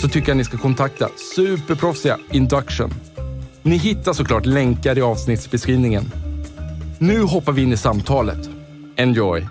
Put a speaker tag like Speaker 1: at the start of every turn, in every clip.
Speaker 1: så tycker jag ni ska kontakta superproffsiga Induction. Ni hittar såklart länkar i avsnittsbeskrivningen. Nu hoppar vi in i samtalet. Enjoy!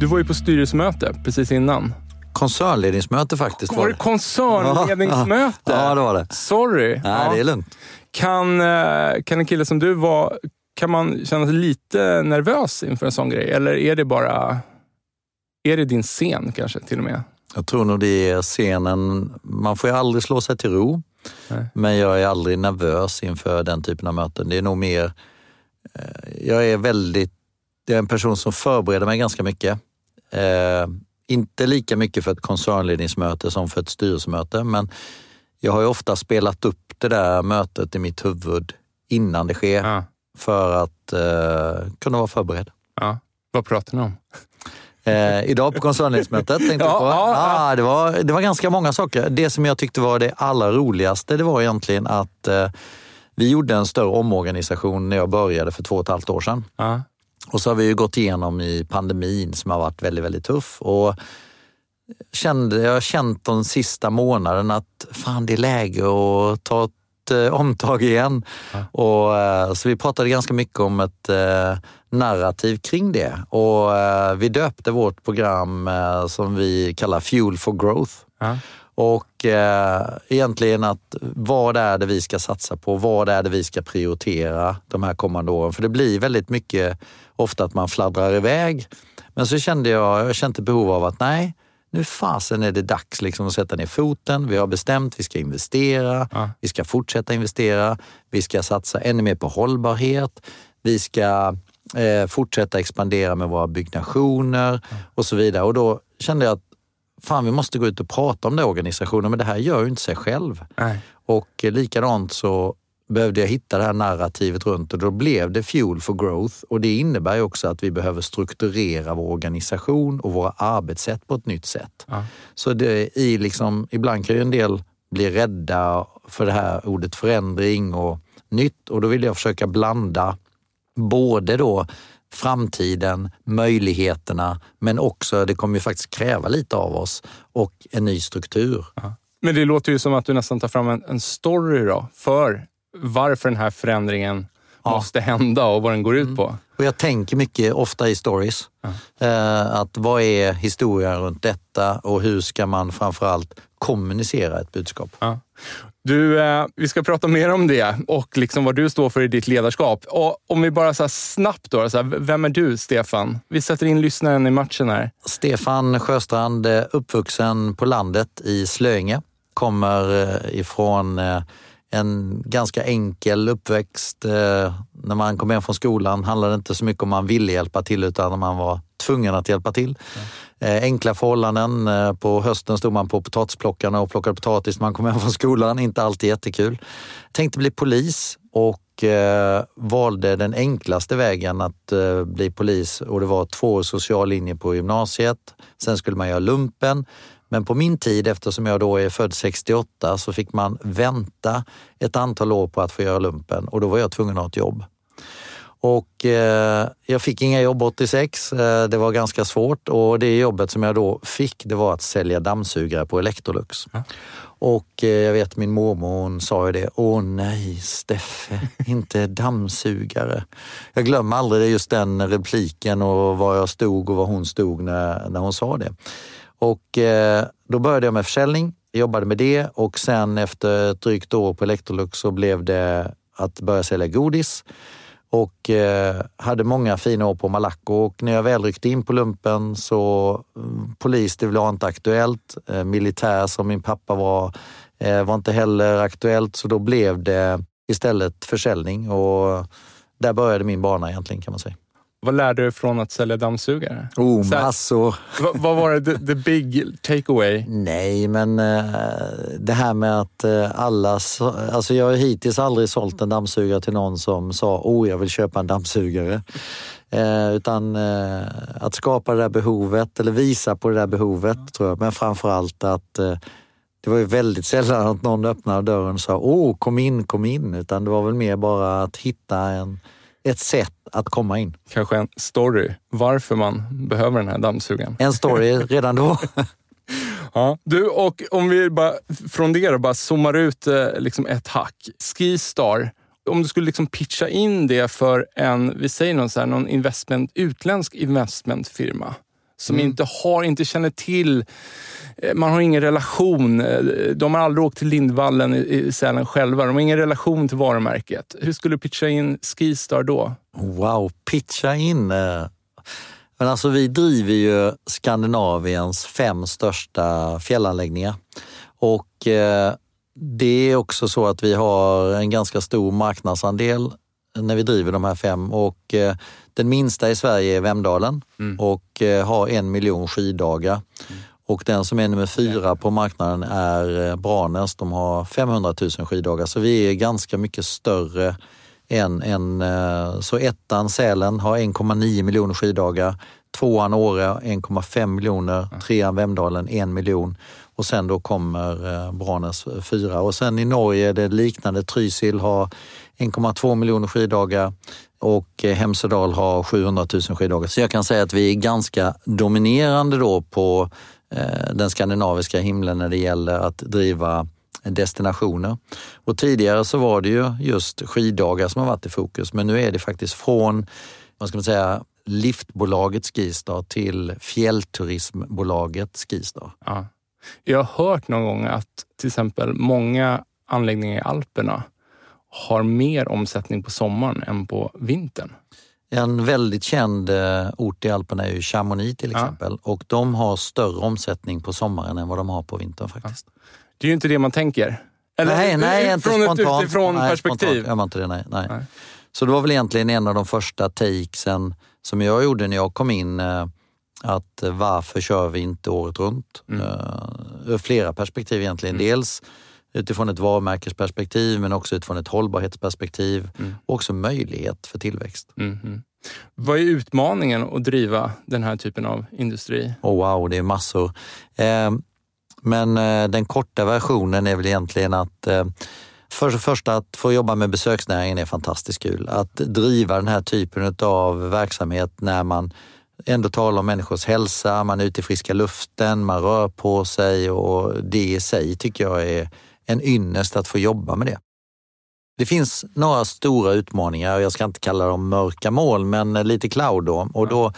Speaker 1: Du var ju på styrelsemöte precis innan.
Speaker 2: Koncernledningsmöte faktiskt.
Speaker 1: Var det koncernledningsmöte?
Speaker 2: Ja, det var det.
Speaker 1: Sorry.
Speaker 2: Nej,
Speaker 1: Ja.
Speaker 2: det är lugnt.
Speaker 1: Kan, eh, kan en kille som du vara, kan man känna sig lite nervös inför en sån grej? Eller är det bara, är det din scen kanske till och med?
Speaker 2: Jag tror nog det är scenen. Man får ju aldrig slå sig till ro.
Speaker 1: Nej.
Speaker 2: Men jag är aldrig nervös inför den typen av möten. Det är nog mer... Eh, jag är väldigt... Jag är en person som förbereder mig ganska mycket. Inte lika mycket för ett koncernledningsmöte som för ett styrelsemöte, men jag har ju ofta spelat upp det där mötet i mitt huvud innan det sker
Speaker 1: Ja.
Speaker 2: för att eh, kunna vara förberedd.
Speaker 1: ja. Vad pratar ni om?
Speaker 2: Eh, idag på koncernledningsmötet tänkte
Speaker 1: Ja,
Speaker 2: jag på.
Speaker 1: ja,
Speaker 2: Ah, det, var, det var ganska många saker. Det som jag tyckte var det allra roligaste, det var egentligen att eh, vi gjorde en större omorganisation när jag började för två och ett halvt år sedan.
Speaker 1: Ja.
Speaker 2: Och så har vi ju gått igenom i pandemin som har varit väldigt, väldigt tuff. Och kände, jag har känt de sista månaderna att fan, det är läge att ta ett eh, omtag igen. Och, eh, så vi pratade ganska mycket om ett eh, narrativ kring det. Och vi döpte vårt program som vi kallar Fuel for Growth.
Speaker 1: Ja.
Speaker 2: Och eh, egentligen att vad är det vi ska satsa på? Vad är det vi ska prioritera de här kommande åren? För det blir väldigt mycket ofta att man fladdrar iväg. Men så kände jag, jag kände behov av att nej, nu fasen är det dags liksom att sätta ner foten. Vi har bestämt, vi ska investera,
Speaker 1: Ja.
Speaker 2: vi ska fortsätta investera, vi ska satsa ännu mer på hållbarhet, vi ska eh, fortsätta expandera med våra byggnationer och så vidare. Och då kände jag att fan, vi måste gå ut och prata om det i organisationen, men det här gör ju inte sig själv.
Speaker 1: Nej.
Speaker 2: Och eh, likadant så behövde jag hitta det här narrativet runt och då blev det Fuel for Growth och det innebär ju också att vi behöver strukturera vår organisation och våra arbetssätt på ett nytt sätt.
Speaker 1: Ja.
Speaker 2: Så det i liksom, ibland kan ju en del bli rädda för det här ordet förändring och nytt och då vill jag försöka blanda både då framtiden, möjligheterna, men också, det kommer ju faktiskt kräva lite av oss, och en ny struktur.
Speaker 1: Men det låter ju som att du nästan tar fram en, en story då, för varför den här förändringen
Speaker 2: Ja.
Speaker 1: måste hända och vad den går ut på.
Speaker 2: Och jag tänker mycket, ofta i stories, eh, att vad är historien runt detta och hur ska man framförallt kommunicera ett budskap?
Speaker 1: Ja. Du, eh, vi ska prata mer om det och liksom vad du står för i ditt ledarskap. Och om vi bara så snabbt då, så här, vem är du Stefan? Vi sätter in lyssnaren i matchen här.
Speaker 2: Stefan Sjöstrand, eh, uppvuxen på landet i Slöinge, kommer eh, ifrån eh, en ganska enkel uppväxt. Eh, När man kom hem från skolan handlade det inte så mycket om man ville hjälpa till utan man var tvungen att hjälpa till. Eh, Enkla förhållanden. Eh, På hösten stod man på potatisplockarna och plockade potatis när man kom hem från skolan. Inte alltid jättekul. Tänkte bli polis och valde den enklaste vägen att bli polis och det var två år social linje på gymnasiet. Sen skulle man göra lumpen. Men på min tid, eftersom jag då är född 68, så fick man vänta ett antal år på att få göra lumpen och då var jag tvungen att ha ett jobb. Och eh, jag fick inga jobb 86. Eh, det var ganska svårt och det jobbet som jag då fick det var att sälja dammsugare på Electrolux. Ja. Och eh, jag vet min mormor hon sa ju det, åh nej Steffe, inte dammsugare. Jag glömmer aldrig just den repliken och var jag stod och var hon stod när, när hon sa det. Och eh, då började jag med försäljning, jobbade med det. Och sen efter ett drygt år på Electrolux så blev det att börja sälja godis. Och eh, hade många fina år på Malaco. Och när jag väl ryckte in på lumpen så mm, polis, det var inte aktuellt. Eh, militär som min pappa var, eh, var inte heller aktuellt. Så då blev det istället försäljning. Och där började min bana egentligen kan man säga.
Speaker 1: Vad lärde du från att sälja dammsugare?
Speaker 2: Oh, massor.
Speaker 1: Vad, vad var det, the, the big takeaway?
Speaker 2: Nej, men uh, det här med att uh, alla... Alltså jag har hittills aldrig sålt en dammsugare till någon som sa oh, jag vill köpa en dammsugare. Uh, utan att skapa det där behovet, eller visa på det där behovet, tror jag. Men framför allt att det var ju väldigt sällan att någon öppnade dörren och sa åh, kom in, kom in. Utan det var väl mer bara att hitta en ett sätt att komma in.
Speaker 1: Kanske en story varför man behöver den här dammsugaren.
Speaker 2: En story redan då.
Speaker 1: ja. Du, och om vi bara från det bara zoomar ut eh, liksom ett hack. Skistar, om du skulle liksom pitcha in det för en, vi säger någon, så här, någon investment, utländsk investmentfirma som mm. inte, har, inte känner till, eh, man har ingen relation. Eh, de har aldrig åkt till Lindvallen i Sälen själva. De har ingen relation till varumärket. Hur skulle du pitcha in Skistar då?
Speaker 2: Wow, pitcha in? Eh. Men alltså vi driver ju Skandinaviens fem största fjällanläggningar. Och det är också så att vi har en ganska stor marknadsandel när vi driver de här fem och den minsta i Sverige är Vemdalen mm. och eh, har en miljon skiddagar. Mm. Och den som är nummer fyra på marknaden är eh, Branäs. De har 500 000 skiddagar. Så vi är ganska mycket större än, än eh, så ettan Sälen har 1,9 miljoner skiddagar. Tvåan Åre 1,5 miljoner. Trean Vemdalen 1 miljon. Och sen då kommer Branäs fyra. Och sen i Norge är det liknande. Trysil har 1,2 miljoner skiddagar och eh, Hemsedal har 700 000 skiddagar. Så jag kan säga att vi är ganska dominerande då på eh, den skandinaviska himlen när det gäller att driva destinationer. Och tidigare så var det ju just skiddagar som har varit i fokus, men nu är det faktiskt från, vad ska man säga, liftbolaget Skistar till fjällturismbolaget Skistar. Ja.
Speaker 1: Jag har hört någon gång att till exempel många anläggningar i Alperna har mer omsättning på sommaren än på vintern.
Speaker 2: En väldigt känd eh, ort i Alperna är ju Chamonix till exempel ja. och de har större omsättning på sommaren än vad de har på vintern faktiskt. Ja.
Speaker 1: Det är ju inte det man tänker.
Speaker 2: Eller, nej, nej, inte
Speaker 1: från
Speaker 2: spontant.
Speaker 1: ett utifrån nej, perspektiv.
Speaker 2: Gör man inte det, nej, nej. nej. Så det var väl egentligen en av de första takesen som jag gjorde när jag kom in eh, att varför kör vi inte året runt? Mm. Ur flera perspektiv egentligen. Mm. Dels utifrån ett varumärkesperspektiv men också utifrån ett hållbarhetsperspektiv mm. och också möjlighet för tillväxt.
Speaker 1: Mm. Vad är utmaningen att driva den här typen av industri?
Speaker 2: Oh, wow, det är massor. Eh, men eh, den korta versionen är väl egentligen att eh, för det första att få jobba med besöksnäringen är fantastiskt kul. Att driva den här typen av verksamhet när man ändå talar om människors hälsa, man är ute i friska luften, man rör på sig och det i sig tycker jag är en ynnest att få jobba med det. Det finns några stora utmaningar, jag ska inte kalla dem mörka mål, men lite cloud då. Och då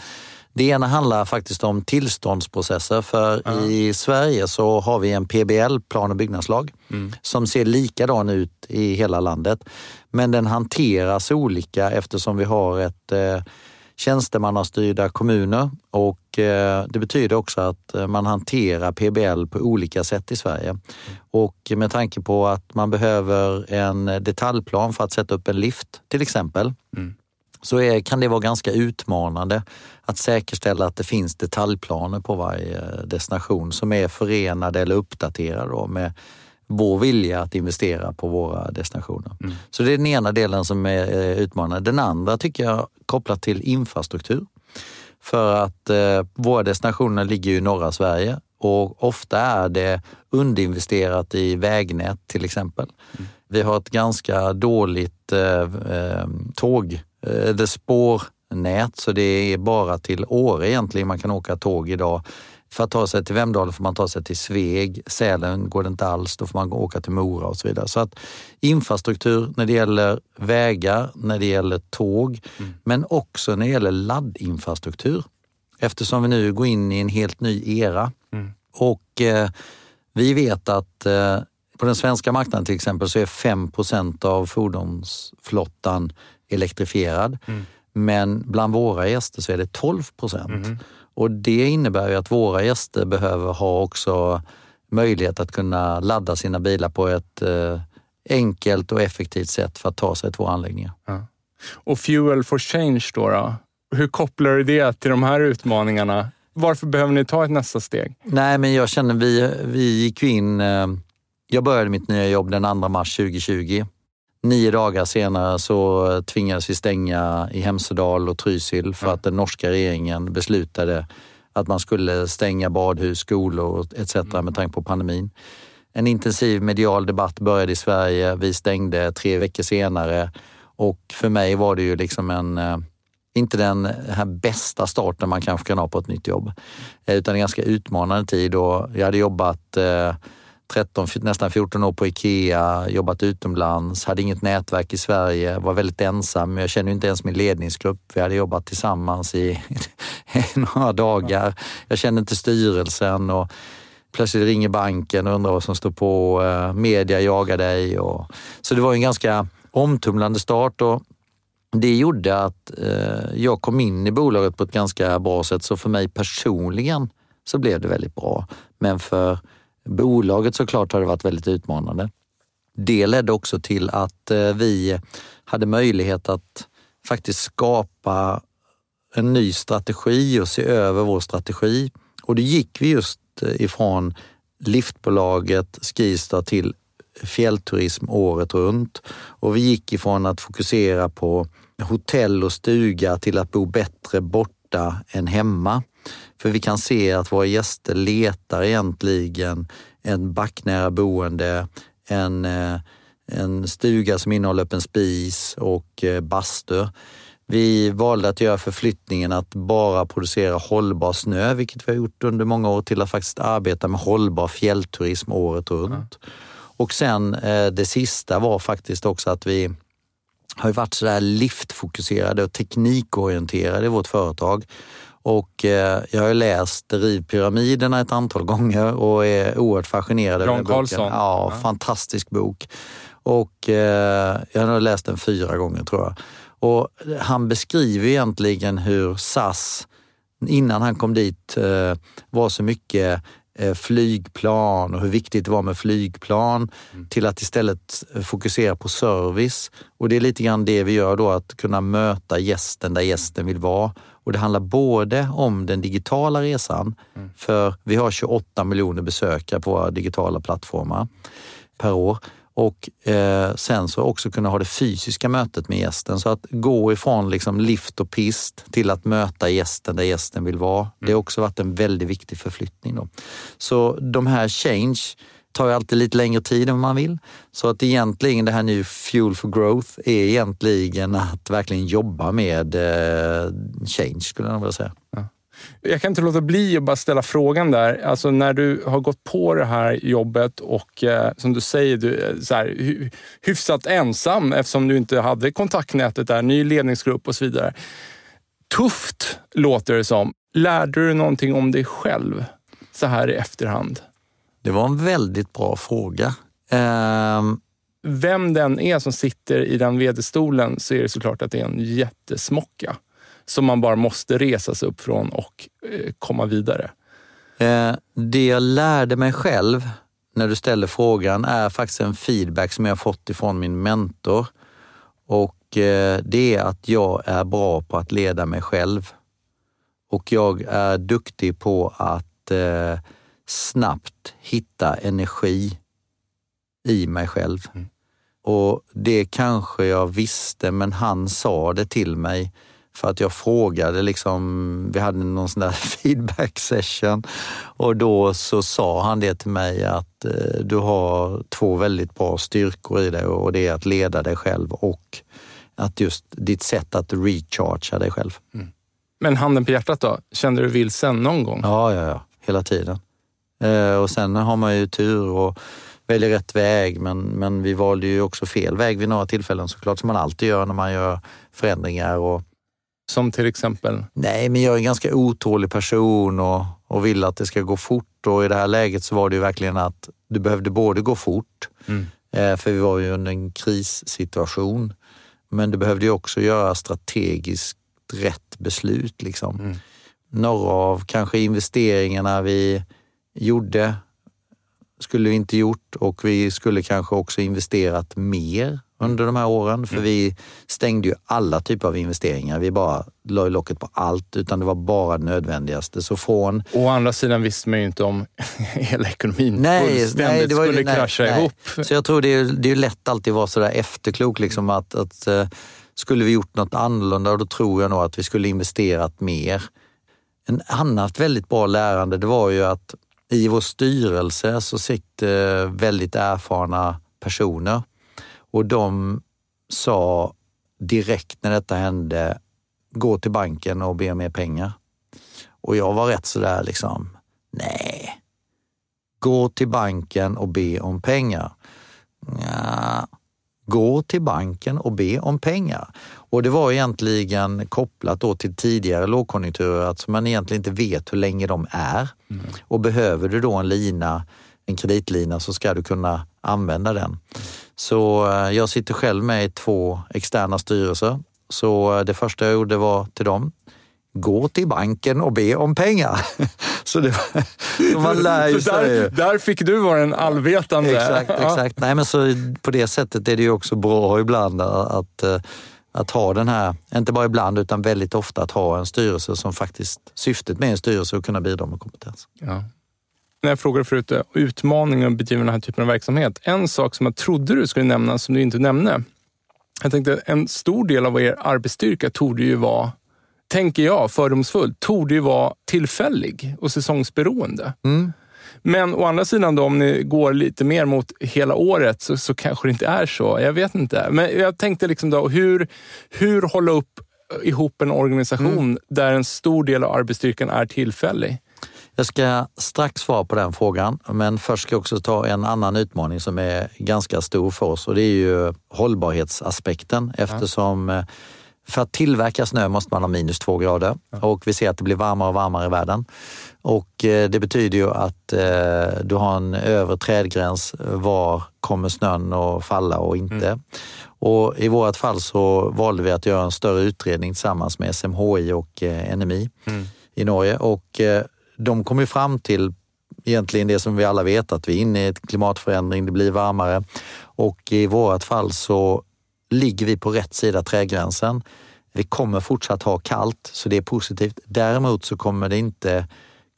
Speaker 2: det ena handlar faktiskt om tillståndsprocesser, för ja. i Sverige så har vi en PBL, plan och byggnadslag, mm. som ser likadan ut i hela landet. Men den hanteras olika eftersom vi har ett eh, tjänstemannastyrda kommuner och det betyder också att eh, man hanterar PBL på olika sätt i Sverige. Och med tanke på att man behöver en detaljplan för att sätta upp en lift till exempel, mm. så är, kan det vara ganska utmanande att säkerställa att det finns detaljplaner på varje destination som är förenade eller uppdaterade med vår vilja att investera på våra destinationer. Mm. Så det är den ena delen som är utmanande. Den andra tycker jag kopplat till infrastruktur. För att eh, våra destinationer ligger ju i norra Sverige och ofta är det underinvesterat i vägnät till exempel. Mm. Vi har ett ganska dåligt eh, eh tåg, eh, eller spårnät, så det är bara till Åre egentligen man kan åka tåg idag. För att ta sig till Vemdalen får man ta sig till Sveg. Sälen går det inte alls, då får man åka till Mora och så vidare. Så att infrastruktur när det gäller vägar, när det gäller tåg, mm. men också när det gäller laddinfrastruktur. Eftersom vi nu går in i en helt ny era. Mm. Och eh, vi vet att eh, på den svenska marknaden till exempel så är 5% av fordonsflottan elektrifierad. Mm. Men bland våra gäster så är det 12 procent. Mm. Och det innebär ju att våra gäster behöver ha också möjlighet att kunna ladda sina bilar på ett eh, enkelt och effektivt sätt för att ta sig till våra anläggningar. Ja.
Speaker 1: Och Fuel for Change då, då? Hur kopplar du det till de här utmaningarna? Varför behöver ni ta ett nästa steg?
Speaker 2: Nej, men jag känner vi, vi gick in... Eh, jag började mitt nya jobb den 2 mars 2020 Nio dagar senare så tvingades vi stänga i Hemsedal och Trysil för att den norska regeringen beslutade att man skulle stänga badhus, skolor etc. Mm. med tanke på pandemin. En intensiv medial debatt började i Sverige. Vi stängde tre veckor senare och för mig var det ju liksom en eh, inte den här bästa starten man kanske kan ha på ett nytt jobb, utan en ganska utmanande tid och jag hade jobbat eh, 13, nästan 14 år på Ikea, jobbat utomlands, hade inget nätverk i Sverige, var väldigt ensam. Jag kände inte ens min ledningsgrupp. Vi hade jobbat tillsammans i några dagar. Jag kände inte styrelsen och plötsligt ringer banken och undrar vad som står på. Eh, media jagar dig. Och, så det var en ganska omtumlande start och det gjorde att eh, jag kom in i bolaget på ett ganska bra sätt. Så för mig personligen så blev det väldigt bra. Men för Bolaget såklart har det varit väldigt utmanande. Det ledde också till att eh, vi hade möjlighet att faktiskt skapa en ny strategi och se över vår strategi. Och då gick vi just eh, ifrån liftbolaget Skistar till fjällturism året runt. Och vi gick ifrån att fokusera på hotell och stuga till att bo bättre borta än hemma. För vi kan se att våra gäster letar egentligen en backnära boende, en, eh, en stuga som innehåller öppen spis och eh, bastu. Vi valde att göra förflyttningen att bara producera hållbar snö, vilket vi har gjort under många år, till att faktiskt arbeta med hållbar fjällturism året runt. Mm. Och sen eh, det sista var faktiskt också att vi har varit sådär liftfokuserade och teknikorienterade i vårt företag. Och eh, jag har läst Rivpyramiderna ett antal gånger och är oerhört fascinerad
Speaker 1: över boken.
Speaker 2: Karlsson. Ja, ja, fantastisk bok. Och eh, jag har läst den fyra gånger tror jag. Och han beskriver egentligen hur SAS, innan han kom dit, eh, var så mycket flygplan och hur viktigt det var med flygplan mm. till att istället eh, fokusera på service. Och det är lite grann det vi gör då, att kunna möta gästen där gästen vill vara. Och det handlar både om den digitala resan, mm. för vi har 28 miljoner besökare på våra digitala plattformar per år och eh, sen så också kunna ha det fysiska mötet med gästen. Så att gå ifrån liksom lift och pist till att möta gästen där gästen vill vara. Det har mm. också varit en väldigt viktig förflyttning. Då. Så de här change tar ju alltid lite längre tid än man vill. Så att egentligen det här nu Fuel for Growth är egentligen att verkligen jobba med eh, change skulle jag vilja säga. Ja.
Speaker 1: Jag kan inte låta bli att bara ställa frågan där. Alltså när du har gått på det här jobbet och eh, som du säger, du är så här, hyfsat ensam eftersom du inte hade kontaktnätet där, ny ledningsgrupp och så vidare. Tufft låter det som. Lärde du någonting om dig själv så här i efterhand?
Speaker 2: Det var en väldigt bra fråga. Um...
Speaker 1: Vem den är som sitter i den vd-stolen så är det såklart att det är en jättesmocka som man bara måste resa sig upp från och eh, komma vidare?
Speaker 2: Eh, det jag lärde mig själv när du ställer frågan är faktiskt en feedback som jag fått ifrån min mentor. Och eh, det är att jag är bra på att leda mig själv. Och jag är duktig på att snabbt hitta energi i mig själv. Mm. Och det kanske jag visste, men han sa det till mig För att jag frågade, liksom, vi hade någon sån där feedback session och då så sa han det till mig att eh, du har två väldigt bra styrkor i dig och det är att leda dig själv och att just ditt sätt att rechargea dig själv. Mm.
Speaker 1: Men handen på hjärtat då, kände du vilsen någon gång?
Speaker 2: Ja, ja, ja. hela tiden. Eh, och sen har man ju tur och väljer rätt väg, men, men vi valde ju också fel väg vid några tillfällen såklart, som man alltid gör när man gör förändringar. Och,
Speaker 1: som till exempel?
Speaker 2: Nej, men jag är en ganska otålig person och, och vill att det ska gå fort och i det här läget så var det ju verkligen att det behövde både gå fort, mm. Eh, för vi var ju under en krissituation, men det behövde ju också göra strategiskt rätt beslut. Liksom. Mm. Några av kanske investeringarna vi gjorde skulle vi inte gjort och vi skulle kanske också investerat mer under de här åren. För mm. vi stängde ju alla typer av investeringar. Vi bara la locket på allt, utan det var bara det nödvändigaste. Så från...
Speaker 1: Å andra sidan visste man ju inte om hela ekonomin nej, fullständigt nej, det var, skulle nej, krascha nej. ihop.
Speaker 2: Så jag tror det är, det är lätt alltid vara sådär efterklok. Liksom, att, att, uh, skulle vi gjort något annorlunda, då tror jag nog att vi skulle investerat mer. En annat väldigt bra lärande, det var ju att i vår styrelse så sitter väldigt erfarna personer och de sa direkt när detta hände, gå till banken och be om mer pengar. Och jag var rätt sådär liksom, nej. Gå till banken och be om pengar. Ja, gå till banken och be om pengar. Och det var egentligen kopplat då till tidigare lågkonjunkturer, att man egentligen inte vet hur länge de är. Mm. Och behöver du då en lina, en kreditlina, så ska du kunna använda den. Så eh, jag sitter själv med i två externa styrelser. Så eh, det första jag gjorde var till dem, gå till banken och be om pengar. så, det, så man lär ju
Speaker 1: sig. Där, där fick du vara den allvetande.
Speaker 2: Exakt, exakt. Nej, men så på det sättet är det ju också bra ibland att, eh, att ha den här, inte bara ibland utan väldigt ofta att ha en styrelse som faktiskt, syftet med en styrelse är att kunna bidra med kompetens.
Speaker 1: Ja. När jag frågade förut, eh, utmaningen att bedriva den här typen av verksamhet. En sak som jag trodde du skulle nämna som du inte nämnde. Jag tänkte en stor del av er arbetsstyrka torde ju vara tänker jag fördomsfullt, torde ju vara tillfällig och säsongsberoende. Mm. Men å andra sidan, då, om ni går lite mer mot hela året så, så kanske det inte är så. Jag vet inte. Men jag tänkte liksom då, hur, hur hålla upp ihop en organisation mm. där en stor del av arbetsstyrkan är tillfällig?
Speaker 2: Jag ska strax svara på den frågan, men först ska jag också ta en annan utmaning som är ganska stor för oss och det är ju hållbarhetsaspekten eftersom ja. För att tillverka snö måste man ha minus två grader och vi ser att det blir varmare och varmare i världen. Och eh, det betyder ju att eh, du har en övre trädgräns. Var kommer snön att falla och inte? Mm. Och I vårt fall så valde vi att göra en större utredning tillsammans med SMHI och eh, NMI mm. i Norge. Och de kom ju fram till egentligen det som vi alla vet, att vi är inne i ett klimatförändring, det blir varmare. Och i vårt fall så ligger vi på rätt sida trädgränsen. Vi kommer fortsatt ha kallt, så det är positivt. Däremot så kommer det inte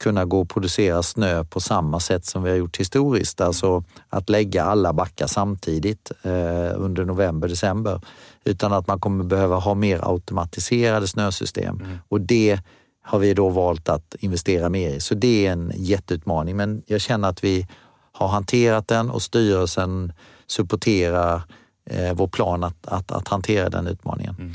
Speaker 2: kunna gå att producera snö på samma sätt som vi har gjort historiskt. Alltså att lägga alla backar samtidigt eh, under november, december. Utan att man kommer behöva ha mer automatiserade snösystem. Mm. Och det har vi då valt att investera mer i. Så det är en jätteutmaning. Men jag känner att vi har hanterat den och styrelsen supporterar eh, vår plan att, att, att, hantera den utmaningen. Mm.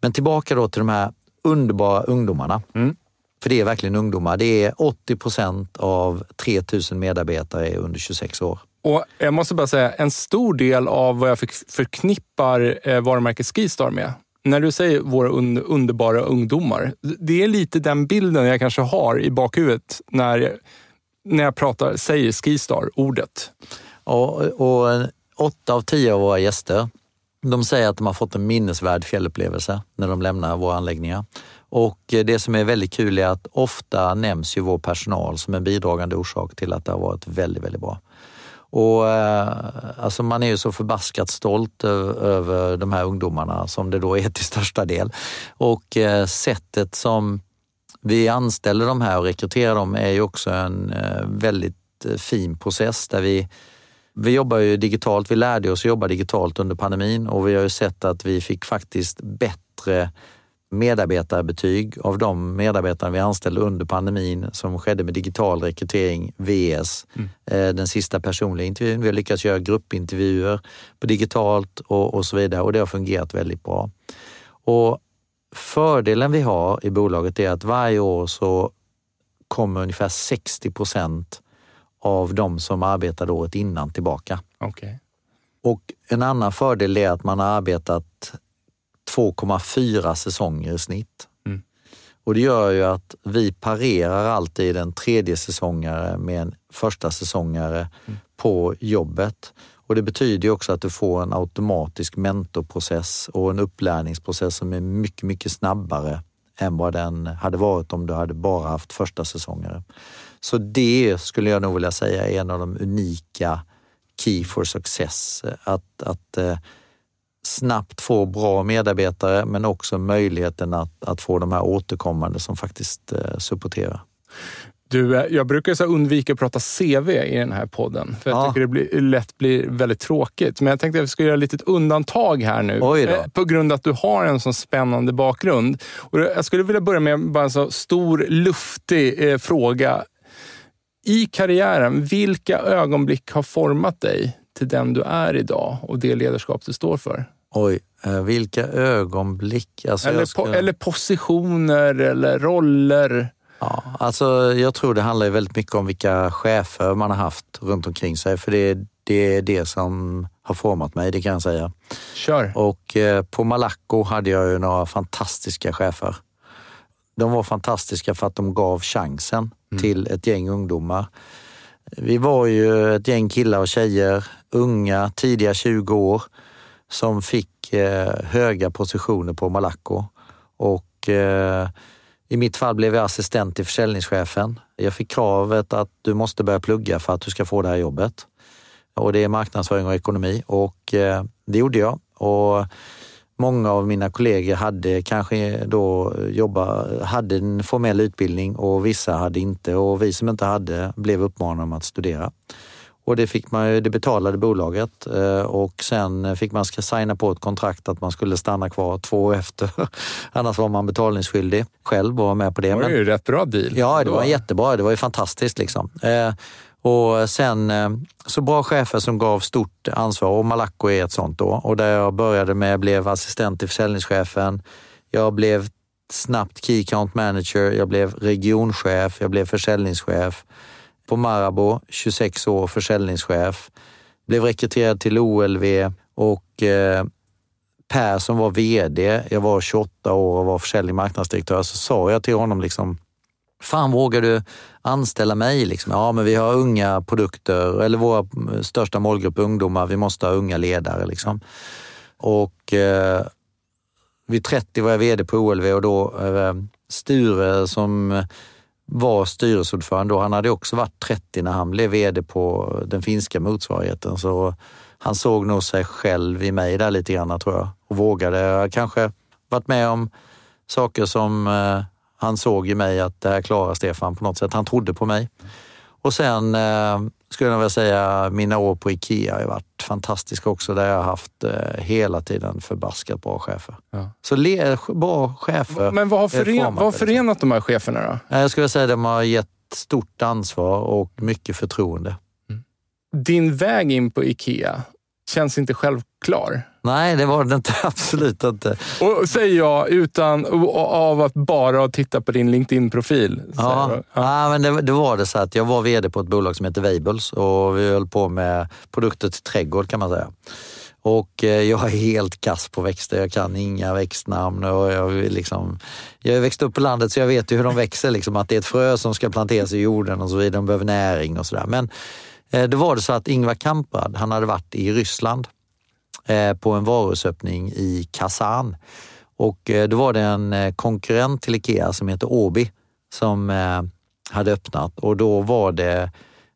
Speaker 2: Men tillbaka då till de här underbara ungdomarna. Mm. För det är verkligen ungdomar. Det är 80 procent av 3000 medarbetare är under 26 år.
Speaker 1: Och Jag måste bara säga, en stor del av vad jag förknippar eh, varumärket Skistar med, när du säger våra underbara ungdomar, det är lite den bilden jag kanske har i bakhuvudet när, när jag pratar, säger Skistar, ordet.
Speaker 2: Ja, och åtta av tio av våra gäster de säger att de har fått en minnesvärd fjällupplevelse när de lämnar våra anläggningar. Och det som är väldigt kul är att ofta nämns ju vår personal som en bidragande orsak till att det har varit väldigt, väldigt bra. Och eh, alltså man är ju så förbaskat stolt över de här ungdomarna som det då är till största del. Och eh, sättet som vi anställer de här och rekryterar dem är ju också en eh, väldigt fin process där vi vi jobbar ju digitalt. Vi lärde oss att jobba digitalt under pandemin och vi har ju sett att vi fick faktiskt bättre medarbetarbetyg av de medarbetare vi anställde under pandemin som skedde med digital rekrytering, VS. Mm. Den sista personliga intervjun. Vi har lyckats göra gruppintervjuer på digitalt och, och så vidare och det har fungerat väldigt bra. Och fördelen vi har i bolaget är att varje år så kommer ungefär 60 procent av de som arbetade året innan tillbaka.
Speaker 1: Okay.
Speaker 2: Och en annan fördel är att man har arbetat 2,4 säsonger i snitt. Mm. Och det gör ju att vi parerar alltid en tredje säsongare med en första säsongare mm. på jobbet. Och det betyder ju också att du får en automatisk mentorprocess och en upplärningsprocess som är mycket, mycket snabbare än vad den hade varit om du hade bara haft första säsongare. Så det skulle jag nog vilja säga är en av de unika key for success. Att, att eh, snabbt få bra medarbetare men också möjligheten att, att få de här återkommande som faktiskt eh, supporterar.
Speaker 1: Du, eh, jag brukar så undvika att prata CV i den här podden, för jag ja. tycker det blir, lätt blir väldigt tråkigt. Men jag tänkte att vi ska göra ett litet undantag här nu,
Speaker 2: eh,
Speaker 1: på grund av att du har en så spännande bakgrund. Och jag skulle vilja börja med bara en så stor, luftig eh, fråga. I karriären, vilka ögonblick har format dig till den du är idag och det ledarskap du står för?
Speaker 2: Oj, eh, vilka ögonblick.
Speaker 1: Alltså eller, ska... po eller positioner eller roller.
Speaker 2: Ja, alltså jag tror det handlar väldigt mycket om vilka chefer man har haft runt omkring sig. För det, det är det som har format mig, det kan jag säga.
Speaker 1: Kör.
Speaker 2: Och eh, på Malaco hade jag ju några fantastiska chefer. De var fantastiska för att de gav chansen mm. till ett gäng ungdomar. Vi var ju ett gäng killar och tjejer, unga, tidiga 20 år, som fick eh, höga positioner på Malaco. Och eh, i mitt fall blev jag assistent till försäljningschefen. Jag fick kravet att du måste börja plugga för att du ska få det här jobbet. Och det är marknadsföring och ekonomi och eh, det gjorde jag. Och många av mina kollegor hade kanske då jobba, hade en formell utbildning och vissa hade inte och vi som inte hade blev uppmanade om att studera. Och det, fick man, det betalade bolaget eh, och sen fick man signa på ett kontrakt att man skulle stanna kvar två år efter. Annars var man betalningsskyldig själv och var med på det.
Speaker 1: Det var ju rätt bra deal.
Speaker 2: Ja, det var jättebra. Det var ju fantastiskt. Liksom. Eh, och sen eh, så bra chefer som gav stort ansvar och Malaco är ett sånt då. Och där jag började med, blev assistent till försäljningschefen. Jag blev snabbt key account manager, jag blev regionchef, jag blev försäljningschef på Marabou, 26 år, försäljningschef. Blev rekryterad till OLV och eh, Per som var VD, jag var 28 år och var försäljning marknadsdirektör, så sa jag till honom liksom, fan vågar du anställa mig? Liksom, ja, men vi har unga produkter, eller vår eh, största målgrupp ungdomar, vi måste ha unga ledare. Liksom. Och eh, vid 30 var jag VD på OLV och då eh, Sture som eh, var styrelseordförande och han hade också varit 30 när han blev VD på den finska motsvarigheten. Så han såg nog sig själv i mig där lite grann tror jag och vågade. Jag Kanske varit med om saker som eh, han såg i mig att det här klarar Stefan på något sätt. Han trodde på mig. Och sen eh, skulle jag vilja säga mina år på Ikea har varit fantastiska också där jag har haft eh, hela tiden förbaskat bra chefer. Ja. Så le, bra chefer.
Speaker 1: Men vad har, fören, vad har förenat de här cheferna då?
Speaker 2: Jag skulle säga att de har gett stort ansvar och mycket förtroende. Mm.
Speaker 1: Din väg in på Ikea känns inte självklar.
Speaker 2: Nej, det var det inte. Absolut inte.
Speaker 1: Och säger jag utan av att bara titta på din LinkedIn-profil.
Speaker 2: Ja, ja. ja. men det, det, var det så att jag var VD på ett bolag som heter Weibuls och vi höll på med produkter till trädgård kan man säga. Och eh, jag är helt kass på växter. Jag kan inga växtnamn. Och jag, liksom, jag har växt upp på landet så jag vet ju hur de växer. Liksom, att det är ett frö som ska planteras i jorden och så vidare. De behöver näring och sådär. Men eh, då var det så att Ingvar Kamprad, han hade varit i Ryssland Eh, på en varusöppning i Kazan. Och eh, då var det en eh, konkurrent till Ikea som heter Åby som hade öppnat och då var det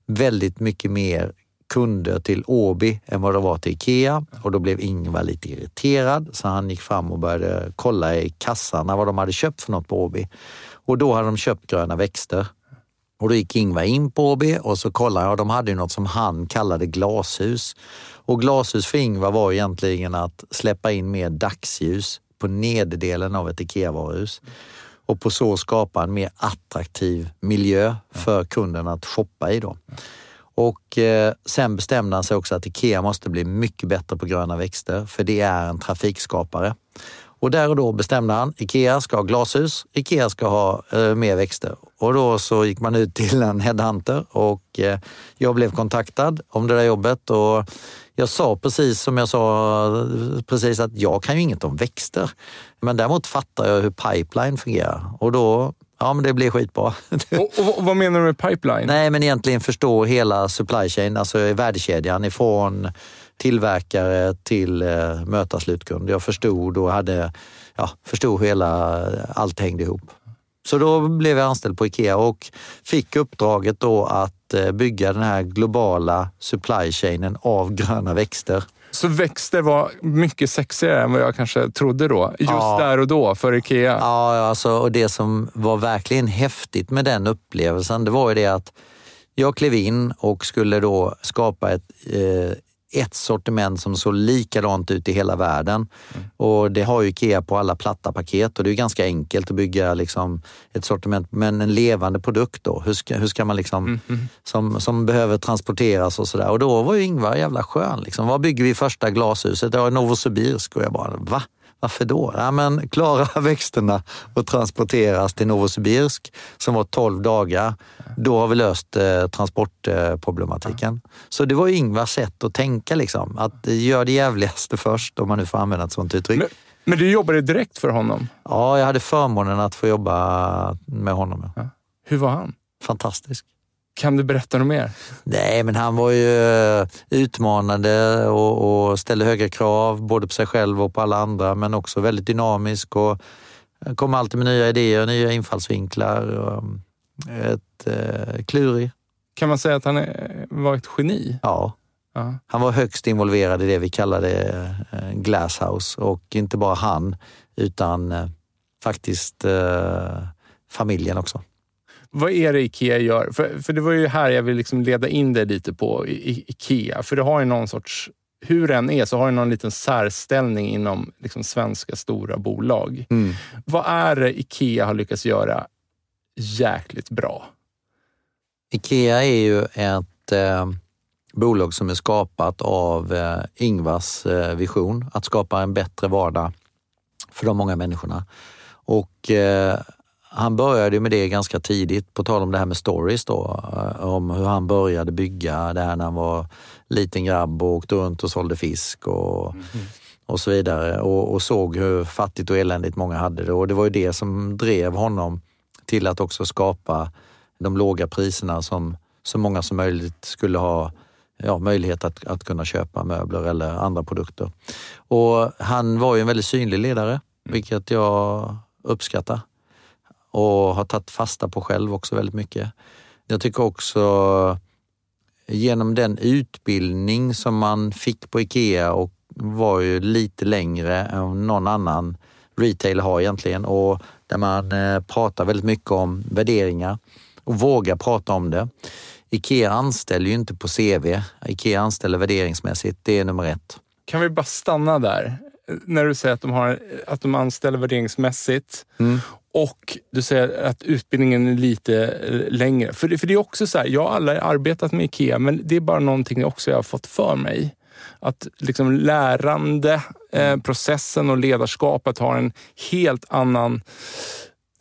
Speaker 2: väldigt mycket mer kunder till Åby än vad det var till Ikea och då blev Ingvar lite irriterad så han gick fram och började kolla i kassarna vad de hade köpt för något på Åby. Och då hade de köpt gröna växter. Och då gick Ingvar in på Åby och så kollade jag, de hade ju något som han kallade glashus. Och glashus för Ingvar var egentligen att släppa in mer dagsljus på nederdelen av ett IKEA-varuhus och på så skapa en mer attraktiv miljö för kunden att shoppa i. Då. Och eh, sen bestämde han sig också att IKEA måste bli mycket bättre på gröna växter, för det är en trafikskapare. Och där och då bestämde han, IKEA ska ha glashus, IKEA ska ha eh, mer växter. Och då så gick man ut till en headhunter och eh, jag blev kontaktad om det där jobbet och jag sa precis som jag sa precis att jag kan ju inget om växter. Men däremot fattar jag hur pipeline fungerar och då Ja, men det blir skitbra.
Speaker 1: och, och, och vad menar du med pipeline?
Speaker 2: Nej, men egentligen förstå hela supply chain, alltså värdekedjan ifrån tillverkare till eh, möta slutkund. Jag förstod och hade, ja, förstod hela, allt hängde ihop. Så då blev jag anställd på Ikea och fick uppdraget då att eh, bygga den här globala supply chainen av gröna växter.
Speaker 1: Så växter var mycket sexigare än vad jag kanske trodde då, just ja. där och då för Ikea?
Speaker 2: Ja, alltså, och det som var verkligen häftigt med den upplevelsen, det var ju det att jag klev in och skulle då skapa ett eh, ett sortiment som såg likadant ut i hela världen. Mm. Och det har ju Ikea på alla platta paket och det är ganska enkelt att bygga liksom ett sortiment. Men en levande produkt då, hur ska, hur ska man liksom, mm. Mm. Som, som behöver transporteras och sådär. Och då var ju Ingvar jävla skön. Liksom. Var bygger vi första glashuset? Ja, Novosibirsk. Och jag bara, va? Varför då? Ja, men klara växterna och transporteras till Novosibirsk som var 12 dagar. Då har vi löst eh, transportproblematiken. Ja. Så det var Ingvars sätt att tänka, liksom. att göra det jävligaste först, om man nu får använda ett sånt uttryck.
Speaker 1: Men, men du jobbade direkt för honom?
Speaker 2: Ja, jag hade förmånen att få jobba med honom. Ja.
Speaker 1: Hur var han?
Speaker 2: Fantastisk.
Speaker 1: Kan du berätta något mer?
Speaker 2: Nej, men han var ju eh, utmanande och, och ställde höga krav både på sig själv och på alla andra, men också väldigt dynamisk och kom alltid med nya idéer, nya infallsvinklar. Och eh, ett eh, klurig.
Speaker 1: Kan man säga att han är, var ett geni?
Speaker 2: Ja. ja. Han var högst involverad i det vi kallade eh, Glasshouse och inte bara han, utan eh, faktiskt eh, familjen också
Speaker 1: vad är det Ikea gör? För, för det var ju här jag vill liksom leda in dig lite på I, Ikea. För det har ju någon sorts, hur den är, så har det någon liten särställning inom liksom svenska stora bolag. Mm. Vad är det Ikea har lyckats göra jäkligt bra?
Speaker 2: Ikea är ju ett eh, bolag som är skapat av eh, Ingvars eh, vision att skapa en bättre vardag för de många människorna. Och eh, han började med det ganska tidigt, på tal om det här med stories då, eh, om hur han började bygga det här när han var liten grabb och åkte runt och sålde fisk och, mm. och så vidare och, och, såg hur fattigt och eländigt många hade det och det var ju det som drev honom till att också skapa de låga priserna som så många som möjligt skulle ha ja, möjlighet att, att kunna köpa möbler eller andra produkter. Och han var ju en väldigt synlig ledare, mm. vilket jag uppskattar och har tagit fasta på själv också väldigt mycket. Jag tycker också genom den utbildning som man fick på Ikea och var ju lite längre än någon annan retail har egentligen och där man eh, pratar väldigt mycket om värderingar och vågar prata om det. Ikea anställer ju inte på CV. Ikea anställer värderingsmässigt. Det är nummer ett.
Speaker 1: Kan vi bara stanna där? När du säger att de, har, att de anställer värderingsmässigt mm. Och du säger att utbildningen är lite eh, längre. För det, för det är också så här, jag har aldrig arbetat med IKEA, men det är bara någonting också jag har fått för mig. Att liksom lärande, eh, processen och ledarskapet har en helt annan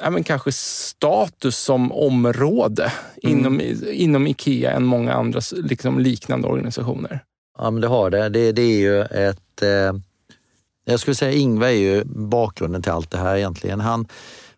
Speaker 1: ja, men kanske status som område mm. inom, inom IKEA än många andra liksom, liknande organisationer.
Speaker 2: Ja, men det har det. Det, det är ju ett... Eh, jag skulle säga Ingvar är ju bakgrunden till allt det här egentligen. Han,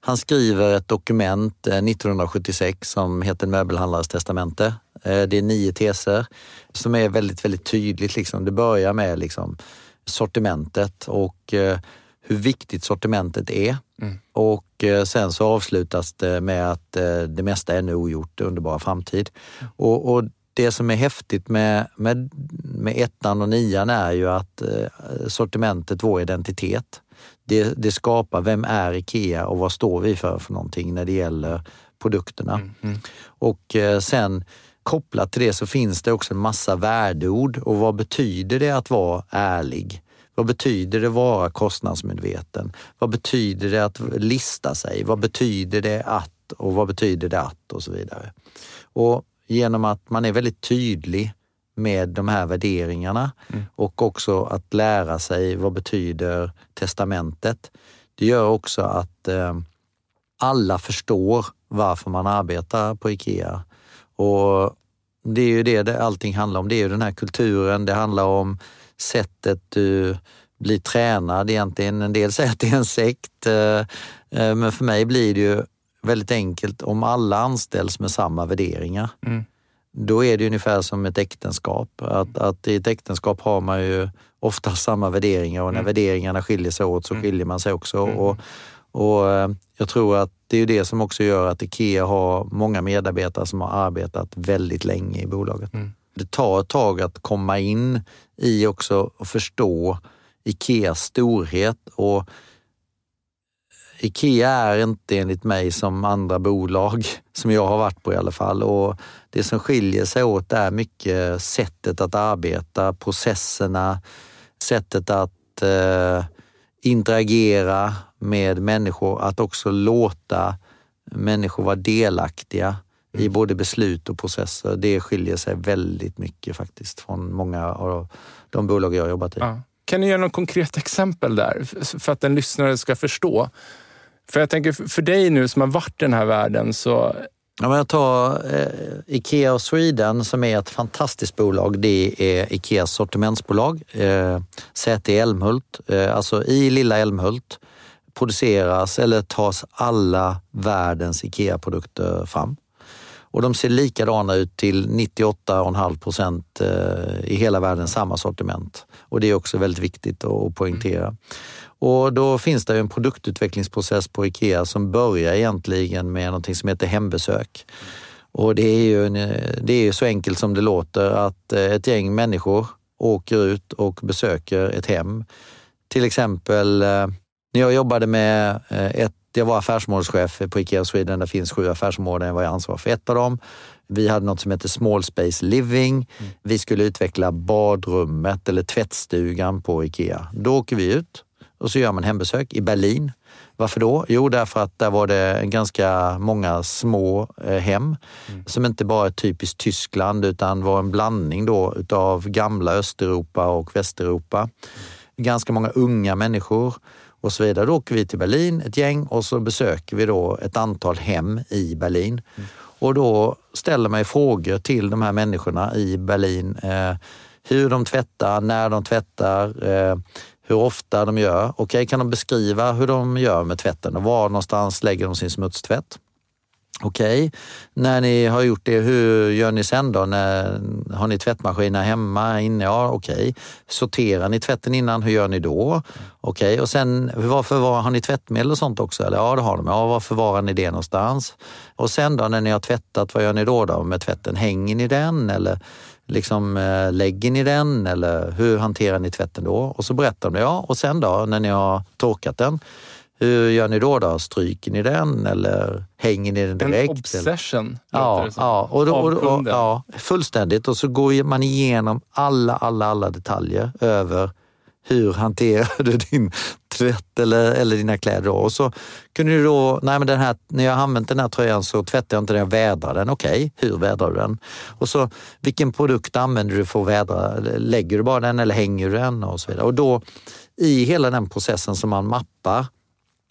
Speaker 2: han skriver ett dokument 1976 eh, som heter Möbelhandlares testamente. Eh, det är nio teser som är väldigt, väldigt tydligt. Liksom. Det börjar med liksom sortimentet och eh, hur viktigt sortimentet är. Mm. Och sen så avslutas det med att det mesta är ännu ogjort, underbara framtid. Mm. Och, och, det som är häftigt med, med, med ettan och nian är ju att sortimentet, vår identitet, det, det skapar, vem är IKEA och vad står vi för för någonting när det gäller produkterna. Mm, mm. Och eh, sen kopplat till det så finns det också en massa värdeord och vad betyder det att vara ärlig? Vad betyder det vara kostnadsmedveten? Vad betyder det att lista sig? Vad betyder det att och vad betyder det att och så vidare. Och genom att man är väldigt tydlig med de här värderingarna mm. och också att lära sig vad betyder testamentet. Det gör också att eh, alla förstår varför man arbetar på IKEA. Och det är ju det, det allting handlar om. Det är ju den här kulturen, det handlar om sättet du blir tränad egentligen. En del säger att det är en sekt, eh, eh, men för mig blir det ju väldigt enkelt om alla anställs med samma värderingar. Mm. Då är det ungefär som ett äktenskap. Att, att i ett äktenskap har man ju ofta samma värderingar och när mm. värderingarna skiljer sig åt så mm. skiljer man sig också. Mm. Och, och eh, jag tror att det är det som också gör att IKEA har många medarbetare som har arbetat väldigt länge i bolaget. Mm. Det tar ett tag att komma in i också och förstå Ikeas storhet och Ikea är inte enligt mig som andra bolag som jag har varit på i alla fall. Och det som skiljer sig åt är mycket sättet att arbeta, processerna, sättet att eh, interagera med människor, att också låta människor vara delaktiga i mm. både beslut och processer. Det skiljer sig väldigt mycket faktiskt från många av de bolag jag har jobbat i. Ja.
Speaker 1: Kan du ge något konkret exempel där för att en lyssnare ska förstå? För jag tänker för dig nu som har varit i den här världen så
Speaker 2: Ja, men jag tar eh, Ikea Sweden som är ett fantastiskt bolag. Det är Ikeas sortimentsbolag. Eh, säte i Älmhult. Eh, alltså i lilla Älmhult produceras eller tas alla världens Ikea-produkter fram. Och de ser likadana ut till 98,5 procent eh, i hela världen, samma sortiment. Och det är också väldigt viktigt att poängtera. Och då finns det en produktutvecklingsprocess på IKEA som börjar egentligen med någonting som heter hembesök. Och det är ju, det är så enkelt som det låter att eh, ett gäng människor åker ut och besöker ett hem. Till exempel eh, när jag jobbade med eh, ett jag var affärsområdeschef på IKEA Sweden. Det finns sju affärsområden. Jag var ansvarig för ett av dem. Vi hade något som heter Small Space Living. Mm. Vi skulle utveckla badrummet eller tvättstugan på IKEA. Då åker vi ut och så gör man hembesök i Berlin. Varför då? Jo, därför att där var det ganska många små eh, hem mm. som inte bara är typiskt Tyskland utan var en blandning då utav gamla Östeuropa och Västeuropa. Mm. Ganska många unga människor och så vidare. Då åker vi till Berlin, ett gäng, och så besöker vi då ett antal hem i Berlin. Mm. Och då ställer man frågor till de här människorna i Berlin. Eh, hur de tvättar, när de tvättar, eh, hur ofta de gör. Okej, okay, kan de beskriva hur de gör med tvätten och var någonstans lägger de sin smutstvätt? Okej, okay. när ni har gjort det, hur gör ni sen då? När, har ni tvättmaskiner hemma inne? Ja, okej. Okay. Sorterar ni tvätten innan? Hur gör ni då? Okej, okay. och sen varför var, har ni tvättmedel och sånt också? Eller, ja, det har de. Ja, var förvarar ni det någonstans? Och sen då när ni har tvättat, vad gör ni då, då med tvätten? Hänger ni den eller liksom, eh, lägger ni den eller hur hanterar ni tvätten då? Och så berättar de, ja, och sen då när ni har torkat den, hur gör ni då? då? Stryker ni den eller hänger ni den direkt? En
Speaker 1: obsession.
Speaker 2: Ja, ja, och, då, och, och, ja, fullständigt. Och så går man igenom alla, alla, alla detaljer över hur hanterar du din tvätt eller, eller dina kläder? Och så kunde du då, nej men den här, när jag har använt den här tröjan så tvättar jag inte den, jag vädrar den. Okej, okay, hur vädrar du den? Och så vilken produkt använder du för att vädra? Lägger du bara den eller hänger du den? Och så vidare. Och då i hela den processen som man mappar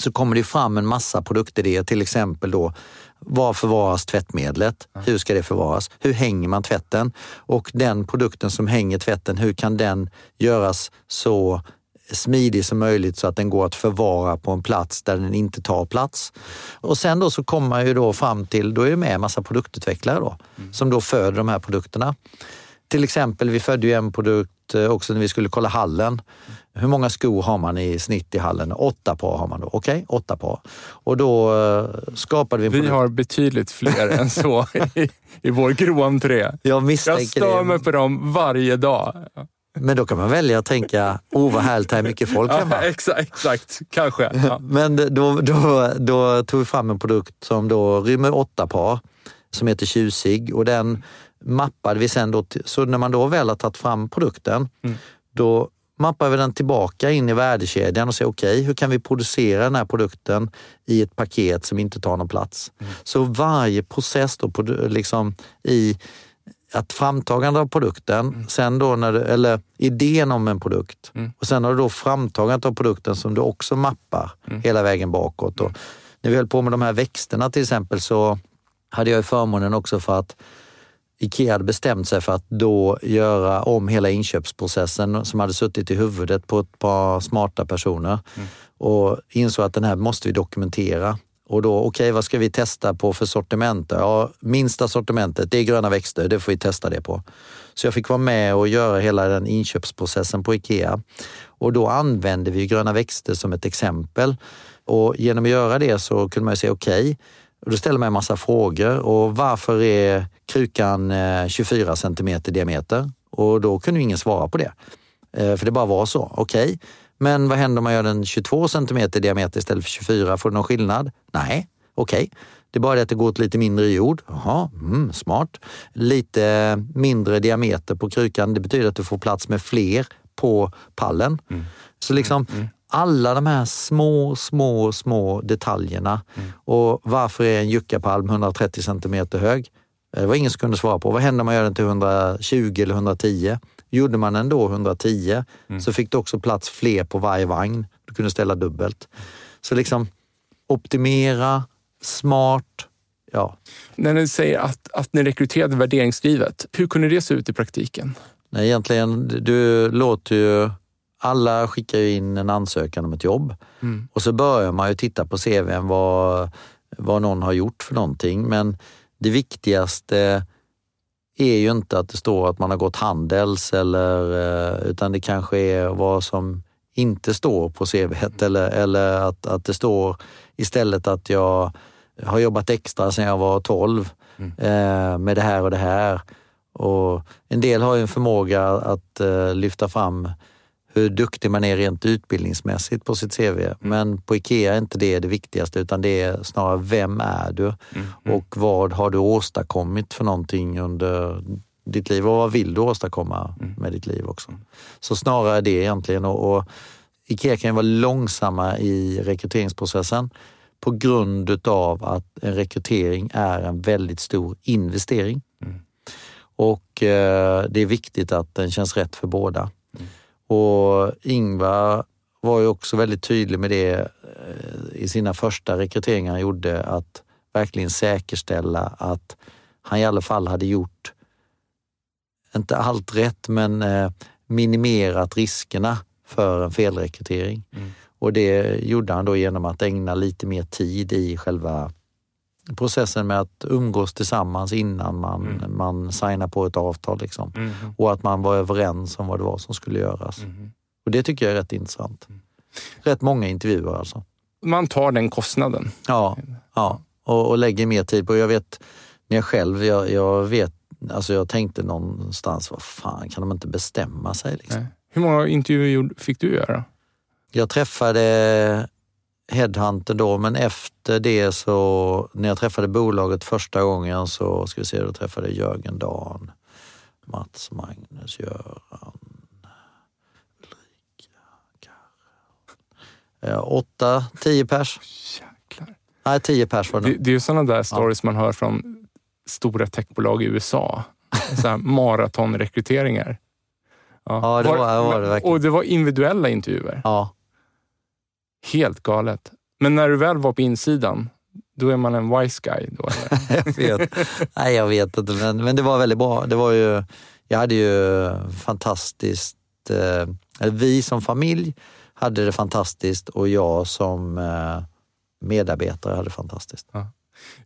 Speaker 2: så kommer det fram en massa produktidéer, till exempel då var förvaras tvättmedlet? Hur ska det förvaras? Hur hänger man tvätten? Och den produkten som hänger tvätten, hur kan den göras så smidig som möjligt så att den går att förvara på en plats där den inte tar plats. Och sen då så kommer man ju då fram till, då är det med en massa produktutvecklare då, mm. som då föder de här produkterna. Till exempel, vi födde ju en produkt eh, också när vi skulle kolla hallen. Hur många skor har man i snitt i hallen? Åtta par har man då. Okej, okay, åtta par. Och då uh, skapade vi...
Speaker 1: Vi har betydligt fler än så i, i vår grå entré.
Speaker 2: Jag misstänker
Speaker 1: Jag stör mig på dem varje dag.
Speaker 2: Men då kan man välja att tänka, oh vad härligt, här är mycket folk hemma.
Speaker 1: Ja, exakt, exakt, kanske. Ja.
Speaker 2: Men då, då, då tog vi fram en produkt som då rymmer åtta par, som heter Tjusig och den mappade vi sen då. Så när man då väl har tagit fram produkten, mm. då mappar vi den tillbaka in i värdekedjan och säger okej, okay, hur kan vi producera den här produkten i ett paket som inte tar någon plats? Mm. Så varje process då, liksom i att framtagande av produkten, mm. sen då när du, eller idén om en produkt mm. och sen har du då framtagandet av produkten som du också mappar mm. hela vägen bakåt. Och när vi höll på med de här växterna till exempel så hade jag förmånen också för att Ikea hade bestämt sig för att då göra om hela inköpsprocessen som hade suttit i huvudet på ett par smarta personer mm. och insåg att den här måste vi dokumentera. Och då, okej, okay, vad ska vi testa på för sortiment? Ja, minsta sortimentet, det är gröna växter, det får vi testa det på. Så jag fick vara med och göra hela den inköpsprocessen på Ikea. Och då använde vi gröna växter som ett exempel. Och genom att göra det så kunde man säga okej, okay, och då ställer man en massa frågor. Och varför är krukan 24 centimeter diameter? Och då kunde ingen svara på det. Eh, för det bara var så. Okej, okay. men vad händer om man gör den 22 centimeter diameter istället för 24? Får det någon skillnad? Nej, okej. Okay. Det är bara det att det går åt lite mindre jord. Jaha, mm, smart. Lite mindre diameter på krukan, det betyder att du får plats med fler på pallen. Mm. Så liksom, mm. Alla de här små, små, små detaljerna. Mm. Och varför är en juckapalm 130 centimeter hög? Eh, det var ingen som kunde svara på. Vad händer om man gör den till 120 eller 110? Gjorde man den då 110 mm. så fick du också plats fler på varje vagn. Du kunde ställa dubbelt. Så liksom optimera, smart, ja.
Speaker 1: När ni säger att, att ni rekryterade värderingsdrivet, hur kunde det se ut i praktiken?
Speaker 2: Nej, egentligen, du låter ju alla skickar ju in en ansökan om ett jobb mm. och så börjar man ju titta på CVn vad, vad någon har gjort för någonting. Men det viktigaste är ju inte att det står att man har gått Handels eller, eh, utan det kanske är vad som inte står på CVt eller, eller att, att det står istället att jag har jobbat extra sedan jag var 12 mm. eh, med det här och det här. Och en del har ju en förmåga att eh, lyfta fram hur duktig man är rent utbildningsmässigt på sitt CV. Mm. Men på IKEA är inte det det viktigaste utan det är snarare vem är du mm. Mm. och vad har du åstadkommit för någonting under ditt liv och vad vill du åstadkomma mm. med ditt liv också. Så snarare det egentligen. Och, och IKEA kan ju vara långsamma i rekryteringsprocessen på grund utav att en rekrytering är en väldigt stor investering. Mm. Och eh, det är viktigt att den känns rätt för båda. Och Ingvar var ju också väldigt tydlig med det eh, i sina första rekryteringar han gjorde, att verkligen säkerställa att han i alla fall hade gjort, inte allt rätt, men eh, minimerat riskerna för en felrekrytering. Mm. Och det gjorde han då genom att ägna lite mer tid i själva processen med att umgås tillsammans innan man, mm. man signar på ett avtal. Liksom. Mm. Och att man var överens om vad det var som skulle göras. Mm. Och Det tycker jag är rätt intressant. Mm. Rätt många intervjuer alltså.
Speaker 1: Man tar den kostnaden.
Speaker 2: Ja, ja. Och, och lägger mer tid på Jag vet när jag själv, jag, jag vet, alltså jag tänkte någonstans, vad fan kan de inte bestämma sig? Liksom?
Speaker 1: Hur många intervjuer fick du göra?
Speaker 2: Jag träffade Headhunter då, men efter det så, när jag träffade bolaget första gången så, ska vi se, då träffade jag Jörgen Dan, Mats, Magnus, Göran, Ulrika, Karre. Åtta, tio pers. Jäklar. Nej, tio pers var det.
Speaker 1: Det, det är ju sådana där stories ja. man hör från stora techbolag i USA. maratonrekryteringar.
Speaker 2: Ja, ja, det var, var, var det verkligen.
Speaker 1: Och det var individuella intervjuer.
Speaker 2: Ja.
Speaker 1: Helt galet. Men när du väl var på insidan, då är man en wise guy då?
Speaker 2: jag vet. Nej, jag vet inte, men, men det var väldigt bra. Det var ju, jag hade ju fantastiskt... Eh, vi som familj hade det fantastiskt och jag som eh, medarbetare hade det fantastiskt. Ja.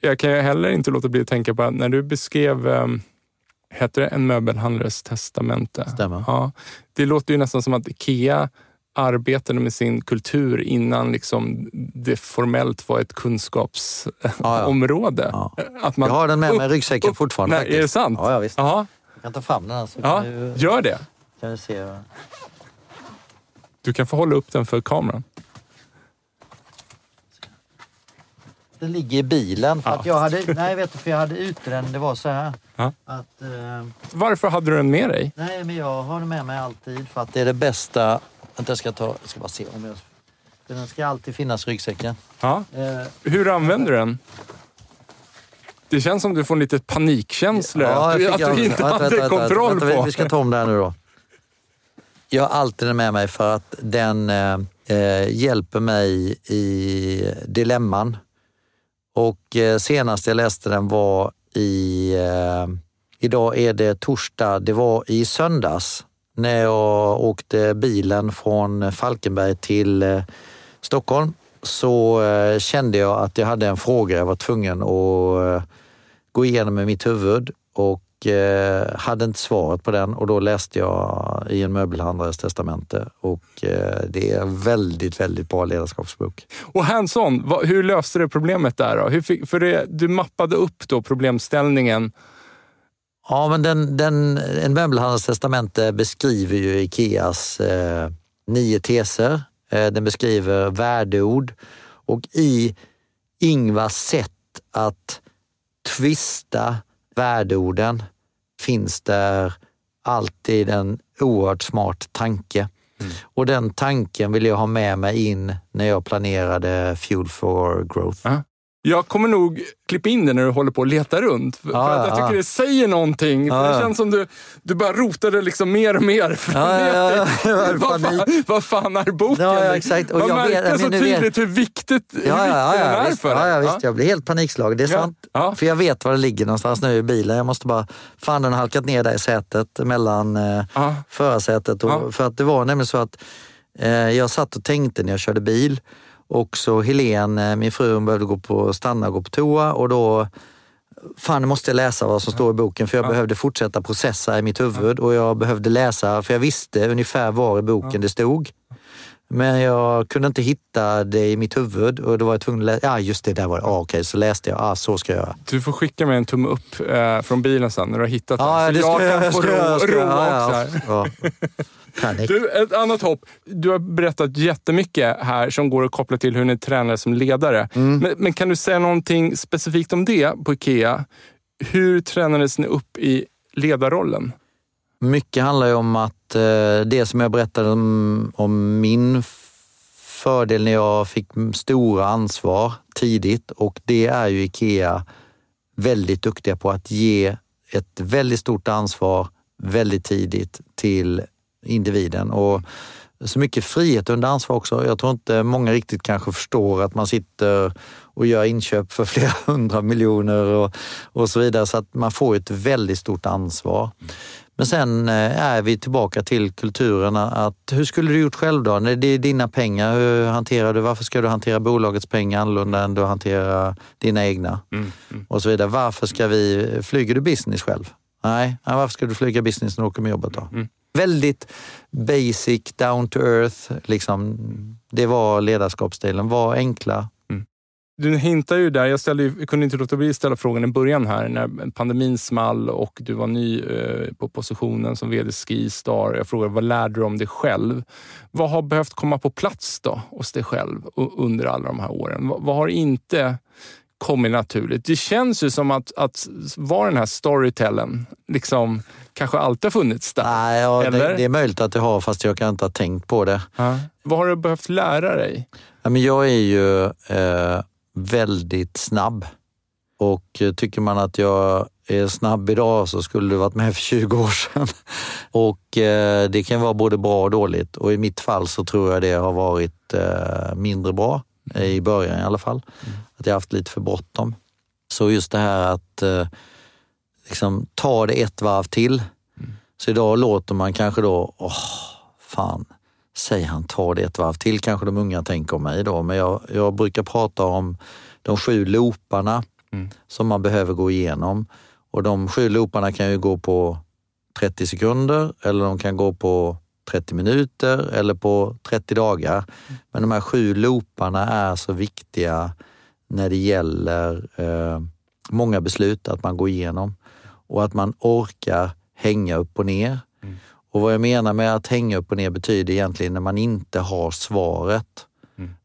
Speaker 1: Jag kan heller inte låta bli att tänka på att när du beskrev eh, Heter det En möbelhandlares testamente?
Speaker 2: Stämmer.
Speaker 1: Ja, det låter ju nästan som att IKEA arbetade med sin kultur innan liksom det formellt var ett kunskapsområde. Ja,
Speaker 2: ja. Att man, jag har den med mig i ryggsäcken fortfarande.
Speaker 1: Nej,
Speaker 2: faktiskt.
Speaker 1: Är det sant?
Speaker 2: Ja, ja visst. Aha. Jag kan ta fram den. Här,
Speaker 1: ja, du, gör det.
Speaker 2: Kan du, se.
Speaker 1: du kan få hålla upp den för kameran.
Speaker 2: Den ligger i bilen. För att jag hade, nej, vet du, för jag hade ute den. Det var så här.
Speaker 1: Ja.
Speaker 2: Att, eh,
Speaker 1: Varför hade du den med dig?
Speaker 2: nej, men jag har den med mig alltid för att det är det bästa. Vänta, jag ska, ta, jag ska bara se om jag... Den ska alltid finnas i ryggsäcken.
Speaker 1: Ja.
Speaker 2: Eh,
Speaker 1: Hur använder du den? Det känns som du får lite panikkänslor.
Speaker 2: Ja,
Speaker 1: att
Speaker 2: jag
Speaker 1: du, att du inte
Speaker 2: vänta,
Speaker 1: hade
Speaker 2: vänta,
Speaker 1: kontroll
Speaker 2: vänta,
Speaker 1: på.
Speaker 2: Vi ska ta om det här nu då. Jag har alltid den med mig för att den eh, eh, hjälper mig i dilemman. Och eh, senast jag läste den var i... Eh, idag är det torsdag. Det var i söndags när jag åkte bilen från Falkenberg till eh, Stockholm så eh, kände jag att jag hade en fråga jag var tvungen att eh, gå igenom i mitt huvud och hade inte svaret på den och då läste jag i en möbelhandlares testamente och det är en väldigt, väldigt bra ledarskapsbok.
Speaker 1: Och hands-on, hur löste du problemet där? Då? Hur fick, för det, du mappade upp då problemställningen.
Speaker 2: Ja, men den, den, en möbelhandlares testamente beskriver ju Ikeas eh, nio teser. Eh, den beskriver värdeord och i Ingvars sätt att twista värdeorden finns där alltid en oerhört smart tanke. Och den tanken vill jag ha med mig in när jag planerade Fuel for Growth.
Speaker 1: Ja. Jag kommer nog klippa in det när du håller på att leta runt. För,
Speaker 2: Ja,
Speaker 1: för att jag
Speaker 2: ja.
Speaker 1: tycker det säger någonting.
Speaker 2: Ja,
Speaker 1: det
Speaker 2: ja.
Speaker 1: känns som du, du bara rotade liksom mer och mer. För
Speaker 2: Ja,
Speaker 1: du
Speaker 2: ja, ja, ja,
Speaker 1: vad, fan, vad fan är boken?
Speaker 2: Ja, ja, exakt. Och
Speaker 1: Man
Speaker 2: jag
Speaker 1: märkte
Speaker 2: vet-
Speaker 1: så
Speaker 2: nu vet-
Speaker 1: tydligt hur viktigt, hur
Speaker 2: Ja,
Speaker 1: viktigt
Speaker 2: ja,
Speaker 1: den
Speaker 2: ja,
Speaker 1: är
Speaker 2: visst,
Speaker 1: för
Speaker 2: ja,
Speaker 1: dig.
Speaker 2: ja, visst. Jag blir helt panikslagen. Det är
Speaker 1: Ja,
Speaker 2: sant.
Speaker 1: ja.
Speaker 2: För jag vet var det ligger någonstans nu i bilen. Jag måste bara... Fan, den har halkat ner där i sätet mellan eh,
Speaker 1: Ja.
Speaker 2: förarsätet. Och,
Speaker 1: Ja.
Speaker 2: För att det var nämligen så att eh, jag satt och tänkte när jag körde bil. Och så Helen, eh, min fru, hon behövde gå på, stanna och gå på toa och då Fan, nu måste jag läsa vad som står i boken för jag behövde fortsätta processa i mitt huvud och jag behövde läsa för jag visste ungefär var i boken det stod. Men jag kunde inte hitta det i mitt huvud och då var jag tvungen att läsa. Ja, just det, där var det. Ah, Okej, så läste jag. Ah, så ska jag göra.
Speaker 1: Du får skicka mig en tumme upp eh, från bilen sen när du har hittat
Speaker 2: Ja,
Speaker 1: den.
Speaker 2: det
Speaker 1: Så
Speaker 2: ska
Speaker 1: jag
Speaker 2: jag,
Speaker 1: kan
Speaker 2: jag
Speaker 1: få
Speaker 2: ska
Speaker 1: ro,
Speaker 2: jag ska
Speaker 1: ro
Speaker 2: göra.
Speaker 1: också.
Speaker 2: Ja, ja.
Speaker 1: Du, ett annat hopp. Du har berättat jättemycket här som går att koppla till hur ni tränar som ledare.
Speaker 2: Mm.
Speaker 1: Men, men kan du säga någonting specifikt om det på Ikea? Hur tränades ni upp i ledarrollen?
Speaker 2: Mycket handlar ju om att eh, det som jag berättade om, om min fördel när jag fick stora ansvar tidigt och det är ju Ikea väldigt duktiga på att ge ett väldigt stort ansvar väldigt tidigt till individen. Och så mycket frihet under ansvar också. Jag tror inte många riktigt kanske förstår att man sitter och gör inköp för flera hundra miljoner och, och så vidare. Så att man får ett väldigt stort ansvar. Men sen eh, är vi tillbaka till kulturerna. Att hur skulle du gjort själv då? När det är dina pengar, hur hanterar du? Varför ska du hantera bolagets pengar annorlunda än du hanterar dina egna? Och så vidare. Varför ska vi, flyger du business själv? Nej, Nej, varför ska du flyga business när du åker med jobbet då? Väldigt basic, down to earth. Liksom. Det var ledarskapsstilen. Var enkla.
Speaker 1: Du hintar ju där, jag, ställde, jag kunde inte låta bli att ställa frågan i början här när pandemin small och du var ny eh, på positionen som VD Skistar. Jag frågade vad lärde du om dig själv? Vad har behövt komma på plats då hos dig själv under alla de här åren? Vad, vad har inte kommit naturligt? Det känns ju som att, att vara den här storytellen liksom kanske alltid har funnits där.
Speaker 2: Nej, ja,
Speaker 1: Eller?
Speaker 2: det, det är möjligt att det har, fast jag kan inte ha tänkt på det.
Speaker 1: Ja. Vad har du behövt lära dig?
Speaker 2: Ja, men jag är ju eh, väldigt snabb och tycker man att jag är snabb idag så skulle du varit med för 20 år sedan. Och eh, det kan vara både bra och dåligt och i mitt fall så tror jag det har varit eh, mindre bra, eh, i början i alla fall. Att jag haft lite för bråttom. Så just det här att eh, liksom, ta det ett varv till. Så idag låter man kanske då, åh, fan, säg han tar det ett varv till, kanske de unga tänker om mig då. Men jag, jag brukar prata om de sju looparna som man behöver gå igenom. Och de sju looparna kan ju gå på 30 sekunder eller de kan gå på 30 minuter eller på 30 dagar. Men de här sju looparna är så viktiga när det gäller eh, många beslut att man går igenom och att man orkar hänga upp och ner. Och vad jag menar med att hänga upp och ner betyder egentligen när man inte har svaret.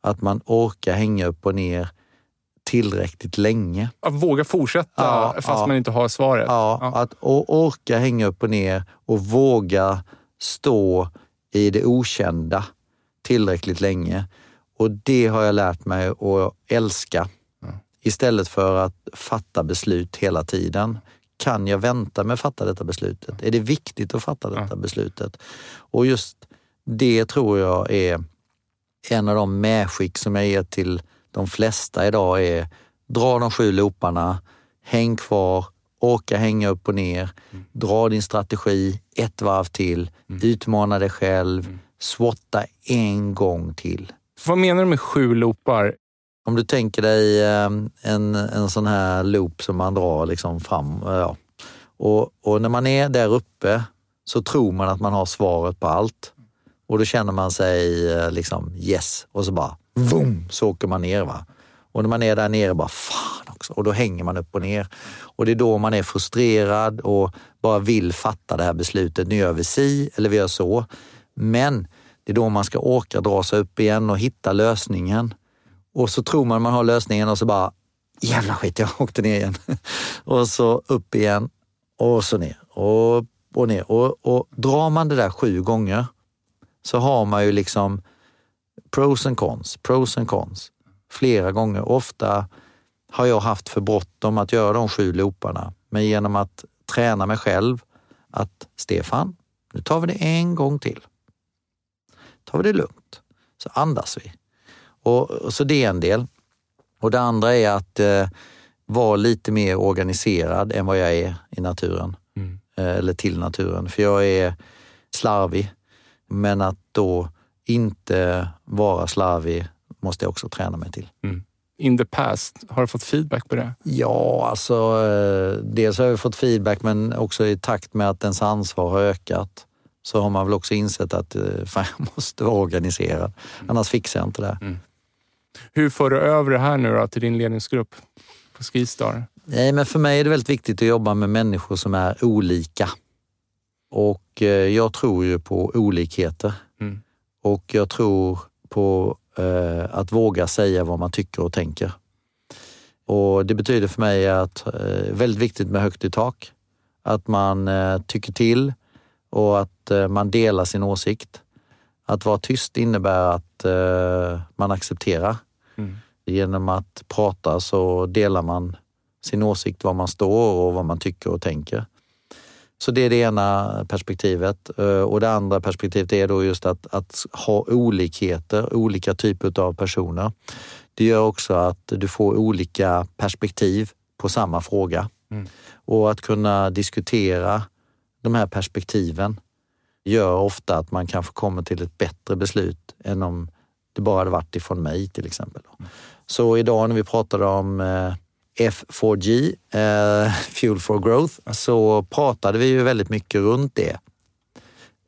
Speaker 2: Att man orkar hänga upp och ner tillräckligt länge.
Speaker 1: Att våga fortsätta
Speaker 2: Ja,
Speaker 1: fast
Speaker 2: ja.
Speaker 1: man inte har svaret.
Speaker 2: Ja,
Speaker 1: Ja.
Speaker 2: att orka hänga upp och ner och våga stå i det okända tillräckligt länge. Och det har jag lärt mig att älska. Istället för att fatta beslut hela tiden. Kan jag vänta med att fatta detta beslutet? Är det viktigt att fatta detta beslutet? Och just det tror jag är en av de medskick som jag ger till de flesta idag är dra de sju looparna, häng kvar, orka hänga upp och ner, dra din strategi ett varv till, utmana dig själv, swotta en gång till.
Speaker 1: Vad menar du med sju loopar?
Speaker 2: Om du tänker dig ehm, en, en sån här loop som man drar liksom fram. Eh, ja. Och, och när man är där uppe så tror man att man har svaret på allt. Och då känner man sig eh, liksom yes och så bara vroom, så åker man ner. Va? Och när man är där nere bara fan också. Och då hänger man upp och ner. Och det är då man är frustrerad och bara vill fatta det här beslutet. Nu gör vi si eller vi gör så. Men det är då man ska orka dra sig upp igen och hitta lösningen. Och så tror man man har lösningen och så bara, jävla skit, jag åkte ner igen. och så upp igen och så ner och, och ner. Och, och drar man det där sju gånger så har man ju liksom pros and cons, pros and cons flera gånger. Ofta har jag haft för bråttom att göra de sju looparna, men genom att träna mig själv att Stefan, nu tar vi det en gång till tar vi det lugnt, så andas vi. Och, och så det är en del. Och det andra är att eh, vara lite mer organiserad än vad jag är i naturen.
Speaker 1: Mm.
Speaker 2: Eh, eller till naturen. För jag är slarvig. Men att då inte vara slarvig måste jag också träna mig till.
Speaker 1: In the past, har du fått feedback på det?
Speaker 2: Ja, alltså eh, dels har jag fått feedback men också i takt med att ens ansvar har ökat så har man väl också insett att eh, fan, jag måste vara organiserad. Annars fixar jag inte det.
Speaker 1: Hur för du över det här nu då till din ledningsgrupp på Skistar?
Speaker 2: Nej, men för mig är det väldigt viktigt att jobba med människor som är olika. Och eh, jag tror ju på olikheter.
Speaker 1: Mm.
Speaker 2: Och jag tror på eh, att våga säga vad man tycker och tänker. Och det betyder för mig att eh, väldigt viktigt med högt i tak. Att man eh, tycker till och att eh, man delar sin åsikt. Att vara tyst innebär att eh, man accepterar.
Speaker 1: Mm.
Speaker 2: Genom att prata så delar man sin åsikt, var man står och vad man tycker och tänker. Så det är det ena perspektivet. Eh, Och det andra perspektivet är då just att, att ha olikheter, olika typer av personer. Det gör också att du får olika perspektiv på samma fråga.
Speaker 1: Mm.
Speaker 2: Och att kunna diskutera de här perspektiven gör ofta att man kanske kommer till ett bättre beslut än om det bara hade varit ifrån mig till exempel. Så idag när vi pratade om eh, F4G, eh, Fuel for Growth, så pratade vi ju väldigt mycket runt det.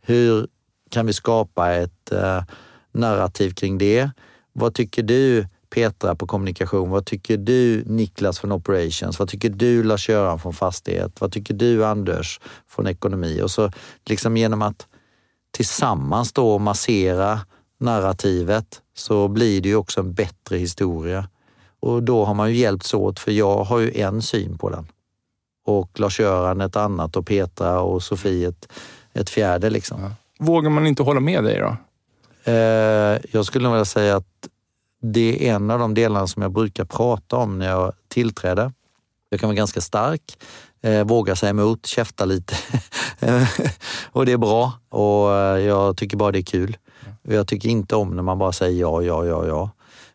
Speaker 2: Hur kan vi skapa ett eh, narrativ kring det? Vad tycker du Petra på kommunikation? Vad tycker du Niklas från operations? Vad tycker du Lars-Göran från fastighet? Vad tycker du Anders från ekonomi? Och så liksom genom att tillsammans då massera narrativet så blir det ju också en bättre historia. Och då har man ju hjälpts åt för jag har ju en syn på den. Och Lars-Göran ett annat och Petra och Sofie ett, ett fjärde liksom.
Speaker 1: Vågar man inte hålla med dig då?
Speaker 2: Eh, jag skulle nog vilja säga att det är en av de delarna som jag brukar prata om när jag tillträder. Jag kan vara ganska stark, eh, våga säga emot, käfta lite. och det är bra och eh, jag tycker bara det är kul. Jag tycker inte om när man bara säger ja, ja, ja, ja.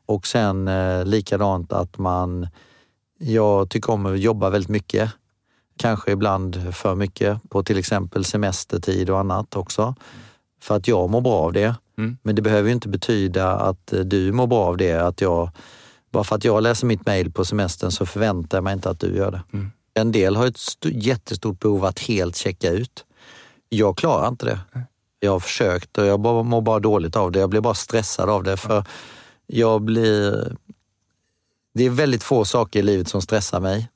Speaker 2: Och sen eh, likadant att man, jag tycker om att jobba väldigt mycket. Kanske ibland för mycket på till exempel semestertid och annat också. För att jag mår bra av det.
Speaker 1: Mm.
Speaker 2: Men det behöver ju inte betyda att eh, du mår bra av det. Att jag, bara för att jag läser mitt mejl på semestern så förväntar jag mig inte att du gör det.
Speaker 1: Mm.
Speaker 2: En del har ett st- jättestort behov att helt checka ut. Jag klarar inte det. Jag har försökt och jag bara, mår bara dåligt av det. Jag blir bara stressad av det. För jag blir... Det är väldigt få saker i livet som stressar mig.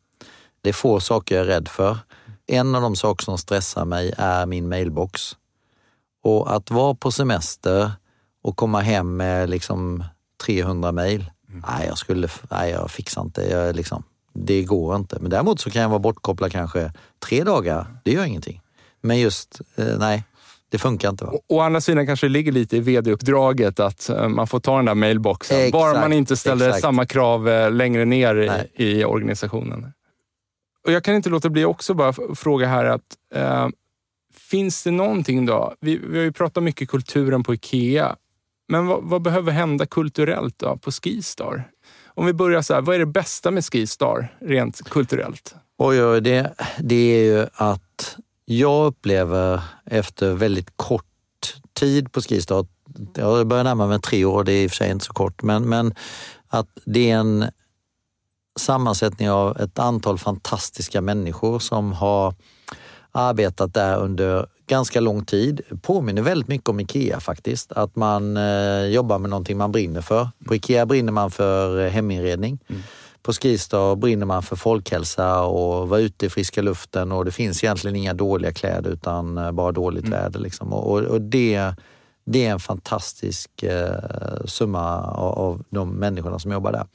Speaker 2: Det är få saker jag är rädd för. En av de saker som stressar mig är min mailbox. Och att vara på semester och komma hem med liksom 300 mejl, Mm. Nej, jag skulle, nej, jag fixar inte. Jag liksom, det går inte. Men däremot så kan jag vara bortkopplad kanske tre dagar. Det gör ingenting. Men just, eh, nej, det funkar inte. Va?
Speaker 1: Å andra sidan kanske det ligger lite i vd-uppdraget att eh, man får ta den där mailboxen. Exakt, Bara man inte ställer exakt. samma krav eh, längre ner i, i, organisationen. Och Jag kan inte låta bli också bara fråga här att eh, finns det någonting då? Vi, vi har ju pratat mycket kulturen på IKEA. Men vad, vad, behöver hända kulturellt då på Skistar? Om vi börjar så här, vad är det bästa med Skistar rent kulturellt?
Speaker 2: Oj, oj, det, det är ju att jag upplever efter väldigt kort tid på Skistar, jag börjar närma mig tre år, det är i och för sig inte så kort, men, men att det är en sammansättning av ett antal fantastiska människor som har arbetat där under ganska lång tid. Påminner väldigt mycket om Ikea faktiskt. Att man eh, jobbar med någonting man brinner för. På Ikea brinner man för heminredning. Mm. På Skistar brinner man för folkhälsa och vara ute i friska luften och det finns egentligen inga dåliga kläder utan eh, bara dåligt mm. väder. Liksom. Och, och, det, det är en fantastisk eh, summa av, av de människorna som jobbar där.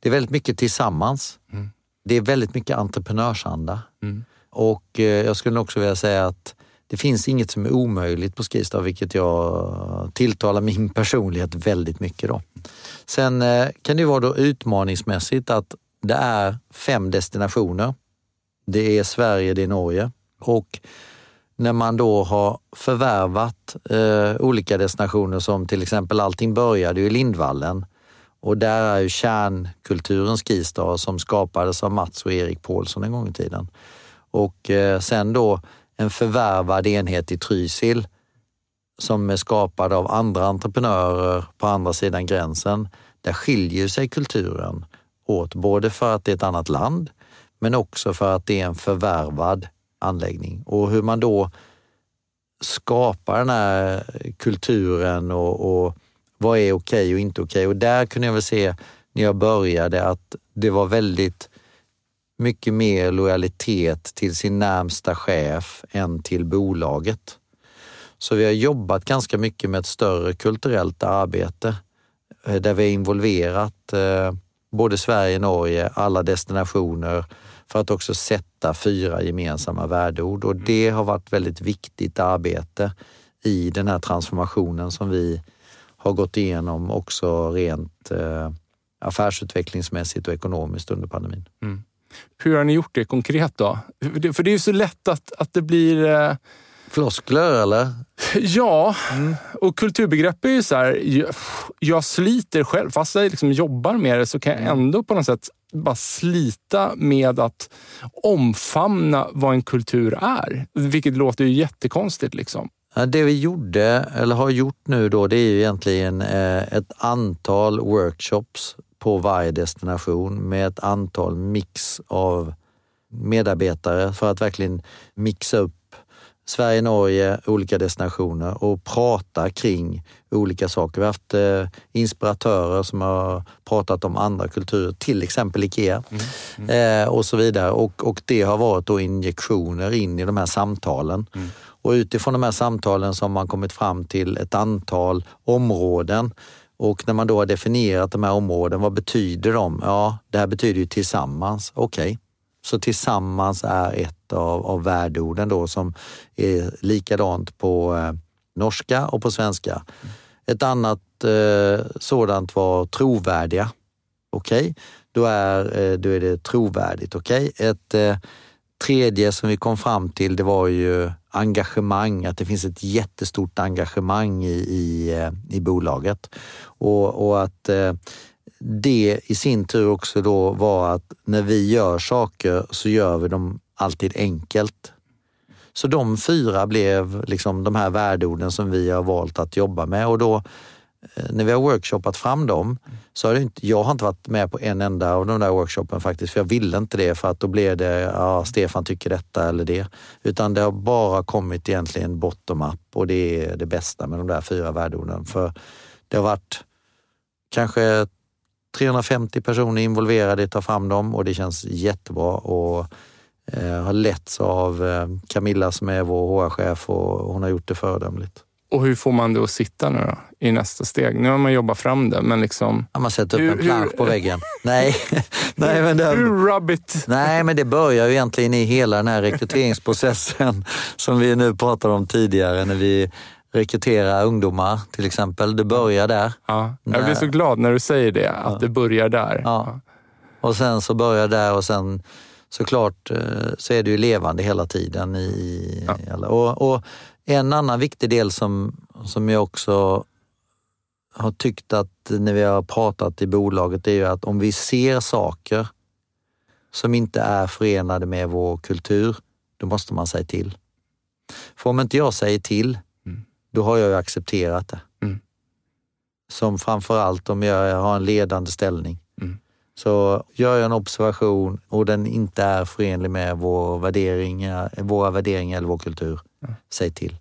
Speaker 2: Det är väldigt mycket tillsammans. Mm. Det är väldigt mycket entreprenörsanda. Mm. Och eh, jag skulle också vilja säga att det finns inget som är omöjligt på Skistar, vilket jag tilltalar min personlighet väldigt mycket. Då. Sen eh, kan det vara då utmaningsmässigt att det är fem destinationer. Det är Sverige, det är Norge och när man då har förvärvat eh, olika destinationer som till exempel allting började ju i Lindvallen och där är ju kärnkulturen Skistar som skapades av Mats och Erik Paulsson en gång i tiden. Och eh, sen då en förvärvad enhet i Trysil som är skapad av andra entreprenörer på andra sidan gränsen. Där skiljer sig kulturen åt, både för att det är ett annat land men också för att det är en förvärvad anläggning. Och hur man då skapar den här kulturen och, och vad är okej okay och inte okej. Okay. Och där kunde jag väl se när jag började att det var väldigt mycket mer lojalitet till sin närmsta chef än till bolaget. Så vi har jobbat ganska mycket med ett större kulturellt arbete eh, där vi har involverat eh, både Sverige, Norge, alla destinationer för att också sätta fyra gemensamma värdeord och det har varit väldigt viktigt arbete i den här transformationen som vi har gått igenom också rent eh, affärsutvecklingsmässigt och ekonomiskt under pandemin. Mm.
Speaker 1: Hur har ni gjort det konkret då? För det är ju så lätt att, att det blir... Eh...
Speaker 2: Floskler eller?
Speaker 1: Ja, mm. och kulturbegrepp är ju så här, jag, jag sliter själv. Fast jag liksom jobbar med det så kan jag ändå på något sätt bara slita med att omfamna vad en kultur är. Vilket låter ju jättekonstigt. Liksom.
Speaker 2: Det vi gjorde, eller har gjort nu då, det är ju egentligen eh, ett antal workshops på varje destination med ett antal mix av medarbetare för att verkligen mixa upp Sverige, Norge, olika destinationer och prata kring olika saker. Vi har haft eh, inspiratörer som har pratat om andra kulturer, till exempel IKEA mm. Mm. Eh, och så vidare. Och, och det har varit då injektioner in i de här samtalen. Mm. Och utifrån de här samtalen så har man kommit fram till ett antal områden och när man då har definierat de här områden, vad betyder de? Ja, det här betyder ju tillsammans. Okej, okay. så tillsammans är ett av, av värdeorden då som är likadant på eh, norska och på svenska. Ett annat eh, sådant var trovärdiga. Okej, okay. då, är, eh, då är det trovärdigt. Okej, okay. ett eh, tredje som vi kom fram till, det var ju engagemang, att det finns ett jättestort engagemang i, i, eh, i bolaget. Och, och att eh, det i sin tur också då var att när vi gör saker så gör vi dem alltid enkelt. Så de fyra blev liksom de här värdeorden som vi har valt att jobba med och då Eh, när vi har workshoppat fram dem, så har det inte, jag har inte varit med på en enda av de där workshopen faktiskt, för jag ville inte det för att då blev det, ja, Stefan tycker detta eller det. Utan det har bara kommit egentligen bottom-up och det är det bästa med de där fyra värdeorden. För det har varit kanske 350 personer involverade i att ta fram dem och det känns jättebra och eh, har letts av eh, Camilla som är vår HR-chef och hon har gjort det föredömligt.
Speaker 1: Och hur får man det att sitta nu då, i nästa steg? Nu har man jobbat fram det, men liksom...
Speaker 2: Ja, man sätter upp
Speaker 1: Hur-
Speaker 2: en plansch
Speaker 1: hur-
Speaker 2: på väggen. Nej, nej, men det,
Speaker 1: Hur rubbit?
Speaker 2: nej, men det börjar ju egentligen i hela den här rekryteringsprocessen som vi nu pratade om tidigare när vi rekryterar ungdomar till exempel. Det börjar där.
Speaker 1: Ja, jag blir så glad när du säger det, att det börjar där.
Speaker 2: Ja. Och sen så börjar där och sen såklart eh, så är det ju levande hela tiden. i
Speaker 1: Ja.
Speaker 2: och, och en annan viktig del som, som jag också har tyckt att när vi har pratat i bolaget är ju att om vi ser saker som inte är förenade med vår kultur, då måste man säga till. För om inte jag säger till,
Speaker 1: Mm.
Speaker 2: då har jag ju accepterat det.
Speaker 1: Mm.
Speaker 2: Som framförallt om jag har en ledande ställning. Så gör jag en observation och den inte är förenlig med vår värderingar, våra värderingar eller vår kultur, säg till.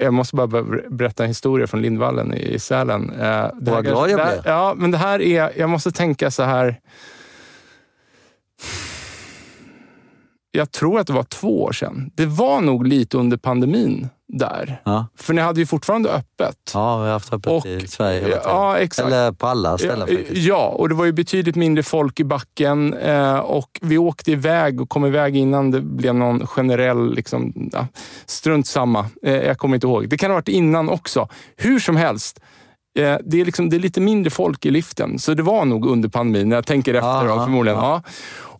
Speaker 1: Jag måste bara ber- berätta en historia från Lindvallen i Sälen. Eh,
Speaker 2: Vad glad jag blev.
Speaker 1: Ja, men det här är... Jag måste tänka så här... Jag tror att det var två år sedan. Det var nog lite under pandemin där.
Speaker 2: Ja,
Speaker 1: För ni hade ju fortfarande öppet.
Speaker 2: ja vi har haft öppet
Speaker 1: Och-
Speaker 2: i Sverige hela tiden.
Speaker 1: Ja, exakt.
Speaker 2: Eller på alla ställen
Speaker 1: Ja,
Speaker 2: faktiskt.
Speaker 1: Ja, och det var ju betydligt mindre folk i backen eh, och vi åkte iväg och kom iväg innan det blev någon generell, liksom, ja, strunt samma. Eh, jag kommer inte ihåg. Det kan ha varit innan också. Hur som helst. Eh, det, är liksom, det är lite mindre folk i liften, så det var nog under pandemin, när jag tänker efter
Speaker 2: Ja,
Speaker 1: då, förmodligen.
Speaker 2: Ja.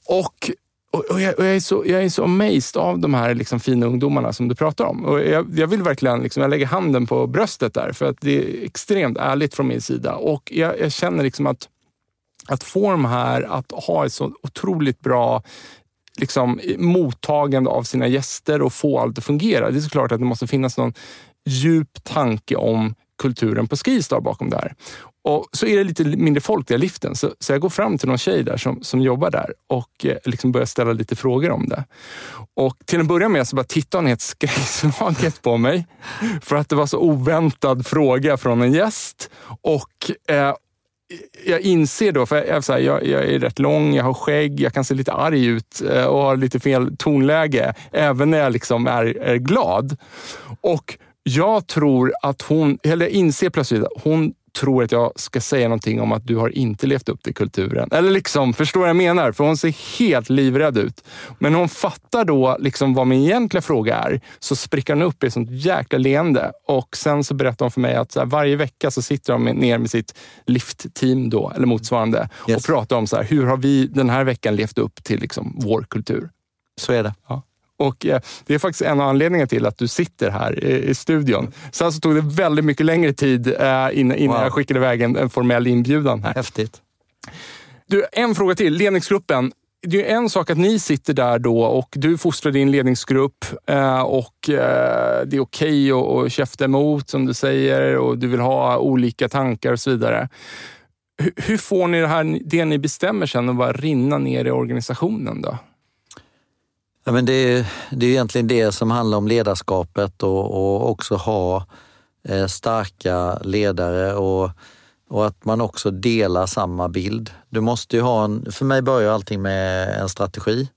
Speaker 1: Och, och, och, jag, och jag, är så, jag är så amazed av de här liksom fina ungdomarna som du pratar om. Och jag, jag vill verkligen, liksom, jag lägger handen på bröstet där, för att det är extremt ärligt från min sida. Och jag, jag känner liksom att, att få de här att ha ett så otroligt bra liksom, mottagande av sina gäster och få allt att fungera. Det är såklart att det måste finnas någon djup tanke om kulturen på Skistar bakom det här. Och så är det lite mindre folk där i liften, så, så jag går fram till någon tjej där som, som jobbar där och eh, liksom börjar ställa lite frågor om det. Och till en början med så bara tittade hon helt skräckslaget på mig för att det var så oväntad fråga från en gäst. Och eh, jag inser då, för jag, är så här, jag, jag är rätt lång, jag har skägg, jag kan se lite arg ut eh, och har lite fel tonläge, även när jag liksom är, är glad. Och jag tror att hon, eller jag inser plötsligt att hon tror att jag ska säga någonting om att du har inte levt upp till kulturen. Eller liksom, förstår vad jag menar? För hon ser helt livrädd ut. Men när hon fattar då liksom vad min egentliga fråga är, så spricker hon upp i ett sånt jäkla leende. Och sen så berättar hon för mig att här, varje vecka så sitter de ner med sitt liftteam då, eller motsvarande,
Speaker 2: Yes.
Speaker 1: och pratar om så här, hur har vi den här veckan levt upp till liksom vår kultur?
Speaker 2: Så är det.
Speaker 1: Och eh, Det är faktiskt en av anledningarna till att du sitter här i, studion. Sen så tog det väldigt mycket längre tid eh, innan,
Speaker 2: Wow.
Speaker 1: jag skickade iväg en, en formell inbjudan här.
Speaker 2: Häftigt.
Speaker 1: Du, en fråga till. Ledningsgruppen. Det är ju en sak att ni sitter där då och du fostrar din ledningsgrupp eh, och det är okej att, att käfta emot som du säger och du vill ha olika tankar och så vidare. Hur, hur får ni det här, det ni bestämmer sen att bara rinna ner i organisationen då?
Speaker 2: Ja, men det, är, det är egentligen det som handlar om ledarskapet och, och också ha eh, starka ledare och, och att man också delar samma bild. Du måste ju ha en, för mig börjar allting med en strategi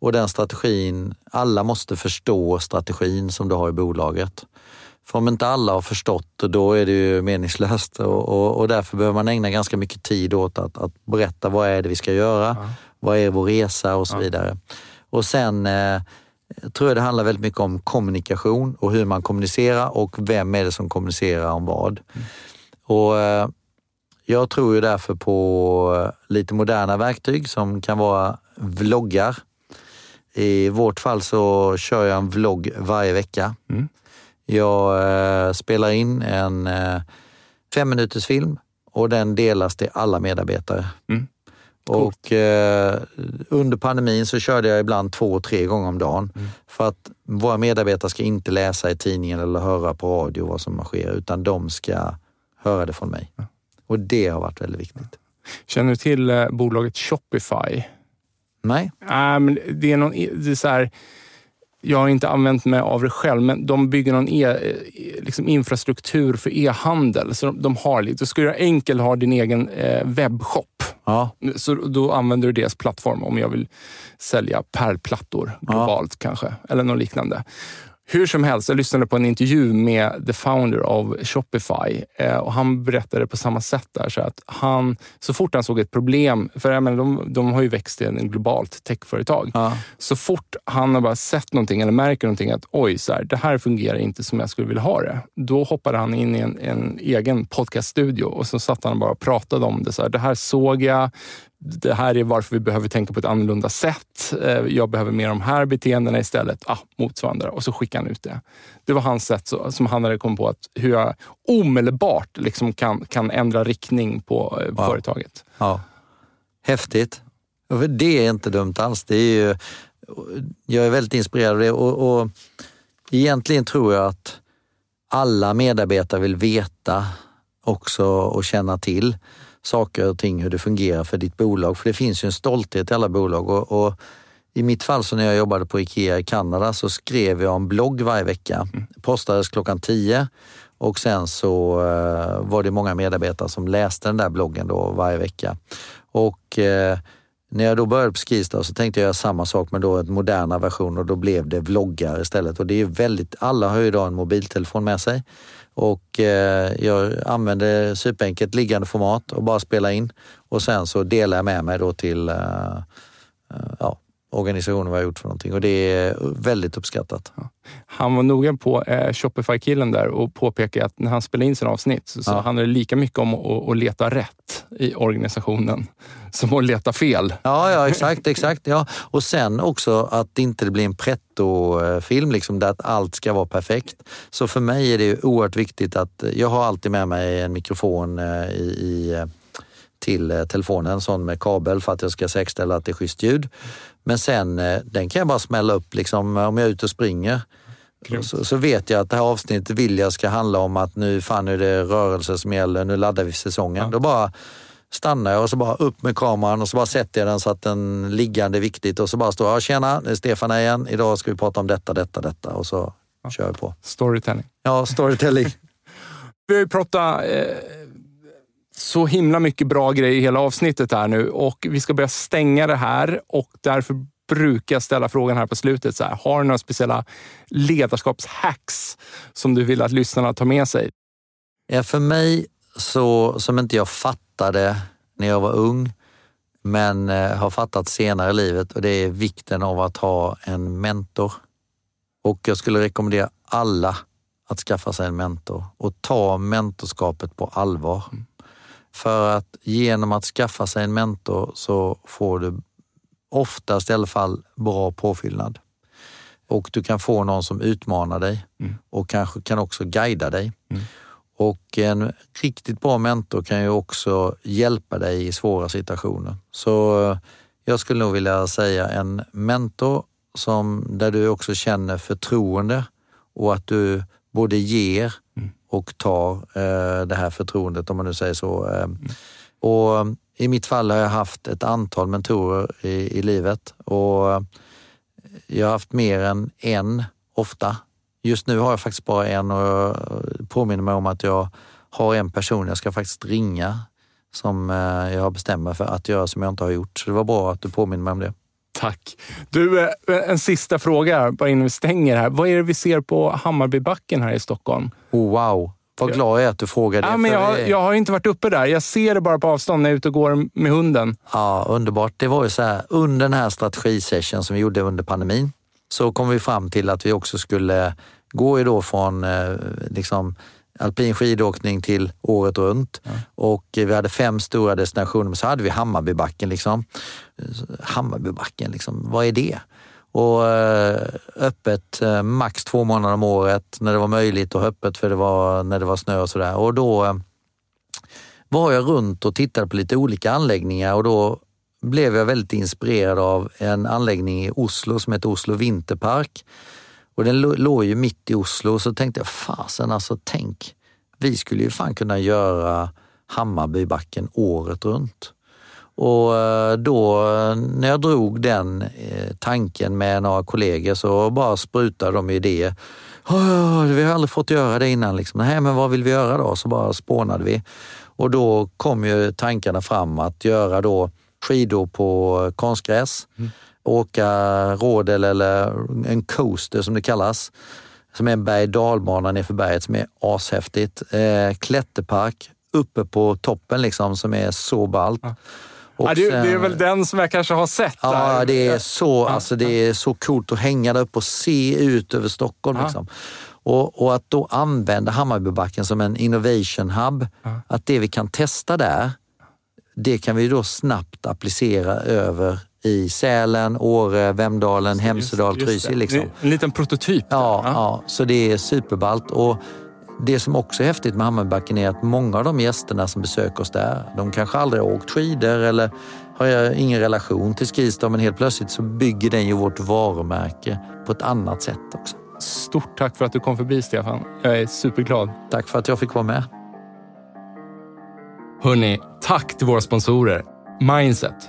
Speaker 2: och den strategin, alla måste förstå strategin som du har i bolaget. För om inte alla har förstått då är det ju meningslöst och, och, och därför behöver man ägna ganska mycket tid åt att, att berätta vad är det vi ska göra, vad är vår resa och så vidare. Och sen eh, tror jag det handlar väldigt mycket om kommunikation och hur man kommunicerar och vem är det som kommunicerar om vad. Och eh, Jag tror ju därför på eh, lite moderna verktyg som kan vara vloggar. I vårt fall så kör jag en vlogg varje vecka.
Speaker 1: Mm.
Speaker 2: Jag eh, spelar in en eh, fem minuters film och den delas till alla medarbetare.
Speaker 1: Mm.
Speaker 2: Och eh, under pandemin så körde jag ibland två, tre gånger om dagen.
Speaker 1: Mm.
Speaker 2: För att våra medarbetare ska inte läsa i tidningen eller höra på radio vad som sker, utan de ska höra det från mig. Och det har varit väldigt viktigt.
Speaker 1: Känner du till eh, bolaget Shopify?
Speaker 2: Nej?
Speaker 1: Nej, men det är någon, det är så här, jag har inte använt mig av det själv, men de bygger någon e, eh, liksom infrastruktur för e-handel. Så de, de har lite, ska du göra enkelt ha din egen eh, webbshop.
Speaker 2: Ja.
Speaker 1: Så då använder du deras plattform om jag vill sälja pärlplattor globalt kanske, eller något liknande. Hur som helst, jag lyssnade på en intervju med the founder av Shopify eh, och han berättade på samma sätt där. Så att han, så fort han såg ett problem, för jag menar, de, de har ju växt till en globalt techföretag.
Speaker 2: Ja.
Speaker 1: Så fort han har bara sett någonting eller märker någonting att oj, så här, det här fungerar inte som jag skulle vilja ha det. Då hoppade han in i en, en egen podcaststudio och så satt han bara och pratade om det. Så här, det här såg jag, det här är varför vi behöver tänka på ett annorlunda sätt. Eh, Jag behöver mer de här beteendena istället. Ah, motsvarande. Och så skickade han ut det. Det var hans sätt så, som han hade kommit på att hur jag omedelbart liksom kan, kan ändra riktning på eh,
Speaker 2: Wow.
Speaker 1: företaget.
Speaker 2: Ja. Häftigt. Det är inte dumt alls. Det är ju, jag är väldigt inspirerad av det och, och egentligen tror jag att alla medarbetare vill veta också och känna till saker och ting, hur det fungerar för ditt bolag. För det finns ju en stolthet i alla bolag och, och i mitt fall så när jag jobbade på IKEA i Kanada så skrev jag en blogg varje vecka. Postades klockan 10 och sen så eh, var det många medarbetare som läste den där bloggen då varje vecka. Och eh, när jag då började på Skistar så tänkte jag göra samma sak med då en moderna version och då blev det vloggar istället. Och det är väldigt, alla har ju idag en mobiltelefon med sig och eh, jag använder superenkelt liggande format och bara spela in. Och sen så delar jag med mig då till eh, eh ja, organisationen vad har gjort för någonting och det är väldigt uppskattat.
Speaker 1: Han var noga på eh, Shopify-killen där och påpekade att när han spelade in sina avsnitt så, så
Speaker 2: Ja.
Speaker 1: handlade det lika mycket om att, att leta rätt i organisationen som att leta fel.
Speaker 2: Ja, ja exakt, exakt. Ja. Och sen också att det inte blir en pretto-film, liksom, där att allt ska vara perfekt. Så för mig är det oerhört viktigt att jag har alltid med mig en mikrofon eh, i, i, eh, till eh, telefonen, sån med kabel för att jag ska säkerställa att det är schysst ljud. Men sen, eh, den kan jag bara smälla upp liksom, om jag är ute och springer. Så, så vet jag att det här avsnittet vill jag ska handla om att nu fan är det rörelse som gäller, nu laddar vi säsongen. Då bara stannar jag och så bara upp med kameran och så bara sätter jag den så att den liggande är viktigt och så bara står jag, "Ja, tjena, det är Stefan här igen. Idag ska vi prata om detta, detta, detta och så kör jag på.
Speaker 1: Storytelling.
Speaker 2: Ja, storytelling.
Speaker 1: Vi har ju pratat eh, så himla mycket bra grejer i hela avsnittet här nu och vi ska börja stänga det här och därför brukar jag ställa frågan här på slutet. Så här, har du några speciella ledarskapshacks som du vill att lyssnarna tar med sig?
Speaker 2: Ja, för mig, så, som inte jag fattade när jag var ung, men eh, har fattat senare i livet och det är vikten av att ha en mentor. Och jag skulle rekommendera alla att skaffa sig en mentor och ta mentorskapet på allvar. För att genom att skaffa sig en mentor så får du oftast i alla fall bra påfyllnad. Och du kan få någon som utmanar dig och kanske kan också guida dig. Och en riktigt bra mentor kan ju också hjälpa dig i svåra situationer. Så eh, jag skulle nog vilja säga en mentor som, där du också känner förtroende och att du både ger och tar eh, det här förtroendet, om man nu säger så. Mm. Och eh, I mitt fall har jag haft ett antal mentorer i, i livet och eh, jag har haft mer än en ofta. Just nu har jag faktiskt bara en och jag påminner mig om att jag har en person jag ska faktiskt ringa som jag har bestämt mig för att göra som jag inte har gjort. Så det var bra att du påminner mig om det.
Speaker 1: Tack. Du, eh, en sista fråga bara innan vi stänger här. Vad är det vi ser på Hammarbybacken här i Stockholm?
Speaker 2: Oh, wow, vad glad jag är att du frågar det.
Speaker 1: Ja, men jag,
Speaker 2: det-
Speaker 1: jag har inte varit uppe där. Jag ser det bara på avstånd när jag är ute och går med hunden.
Speaker 2: Ja, underbart. Det var ju så här, under den här strategisession som vi gjorde under pandemin så kom vi fram till att vi också skulle gå ju då från eh, liksom, alpin skidåkning till året runt. Och eh, vi hade fem stora destinationer, men så hade vi Hammarbybacken. Liksom. Hammarbybacken, liksom, vad är det? Och eh, öppet eh, max två månader om året när det var möjligt och öppet för det var, när det var snö och sådär. Och då eh, var jag runt och tittade på lite olika anläggningar och då blev jag väldigt inspirerad av en anläggning i Oslo som heter Oslo Vinterpark. Och den låg ju mitt i Oslo så tänkte jag, fasen alltså tänk, vi skulle ju fan kunna göra Hammarbybacken året runt. Och eh, då eh, när jag drog den eh, tanken med några kollegor så bara sprutade de idéer. Vi har aldrig fått göra det innan. Liksom. Nej, men vad vill vi göra då? Så bara spånade vi. Och då kom ju tankarna fram att göra då skidor på konstgräs, mm åka rådel eller en coaster som det kallas. som är en berg dalbana nerför berget som är ashäftigt. Eh, klätterpark uppe på toppen liksom som är så ballt. Ja.
Speaker 1: Ja, det, sen, det, är väl den som jag kanske har sett.
Speaker 2: Ja, där. det är, så, alltså, det är så coolt att hänga där uppe och se ut över Stockholm. Liksom. Och, och, att då använda Hammarbybacken som en innovation hub, att det vi kan testa där, det kan vi då snabbt applicera över i Sälen, Åre, Vemdalen, Hemsedal, Trysil. Liksom.
Speaker 1: En liten prototyp.
Speaker 2: Ja, ja, ja. så det är superballt. Och det som också är häftigt med Hammarbybacken är att många av de gästerna som besöker oss där, de kanske aldrig har åkt skidor eller har ingen relation till Skistar, men helt plötsligt så bygger den ju vårt varumärke på ett annat sätt också.
Speaker 1: Stort tack för att du kom förbi, Stefan. Jag är superglad.
Speaker 2: Tack för att jag fick vara med.
Speaker 1: Hörni, tack till våra sponsorer Mindset,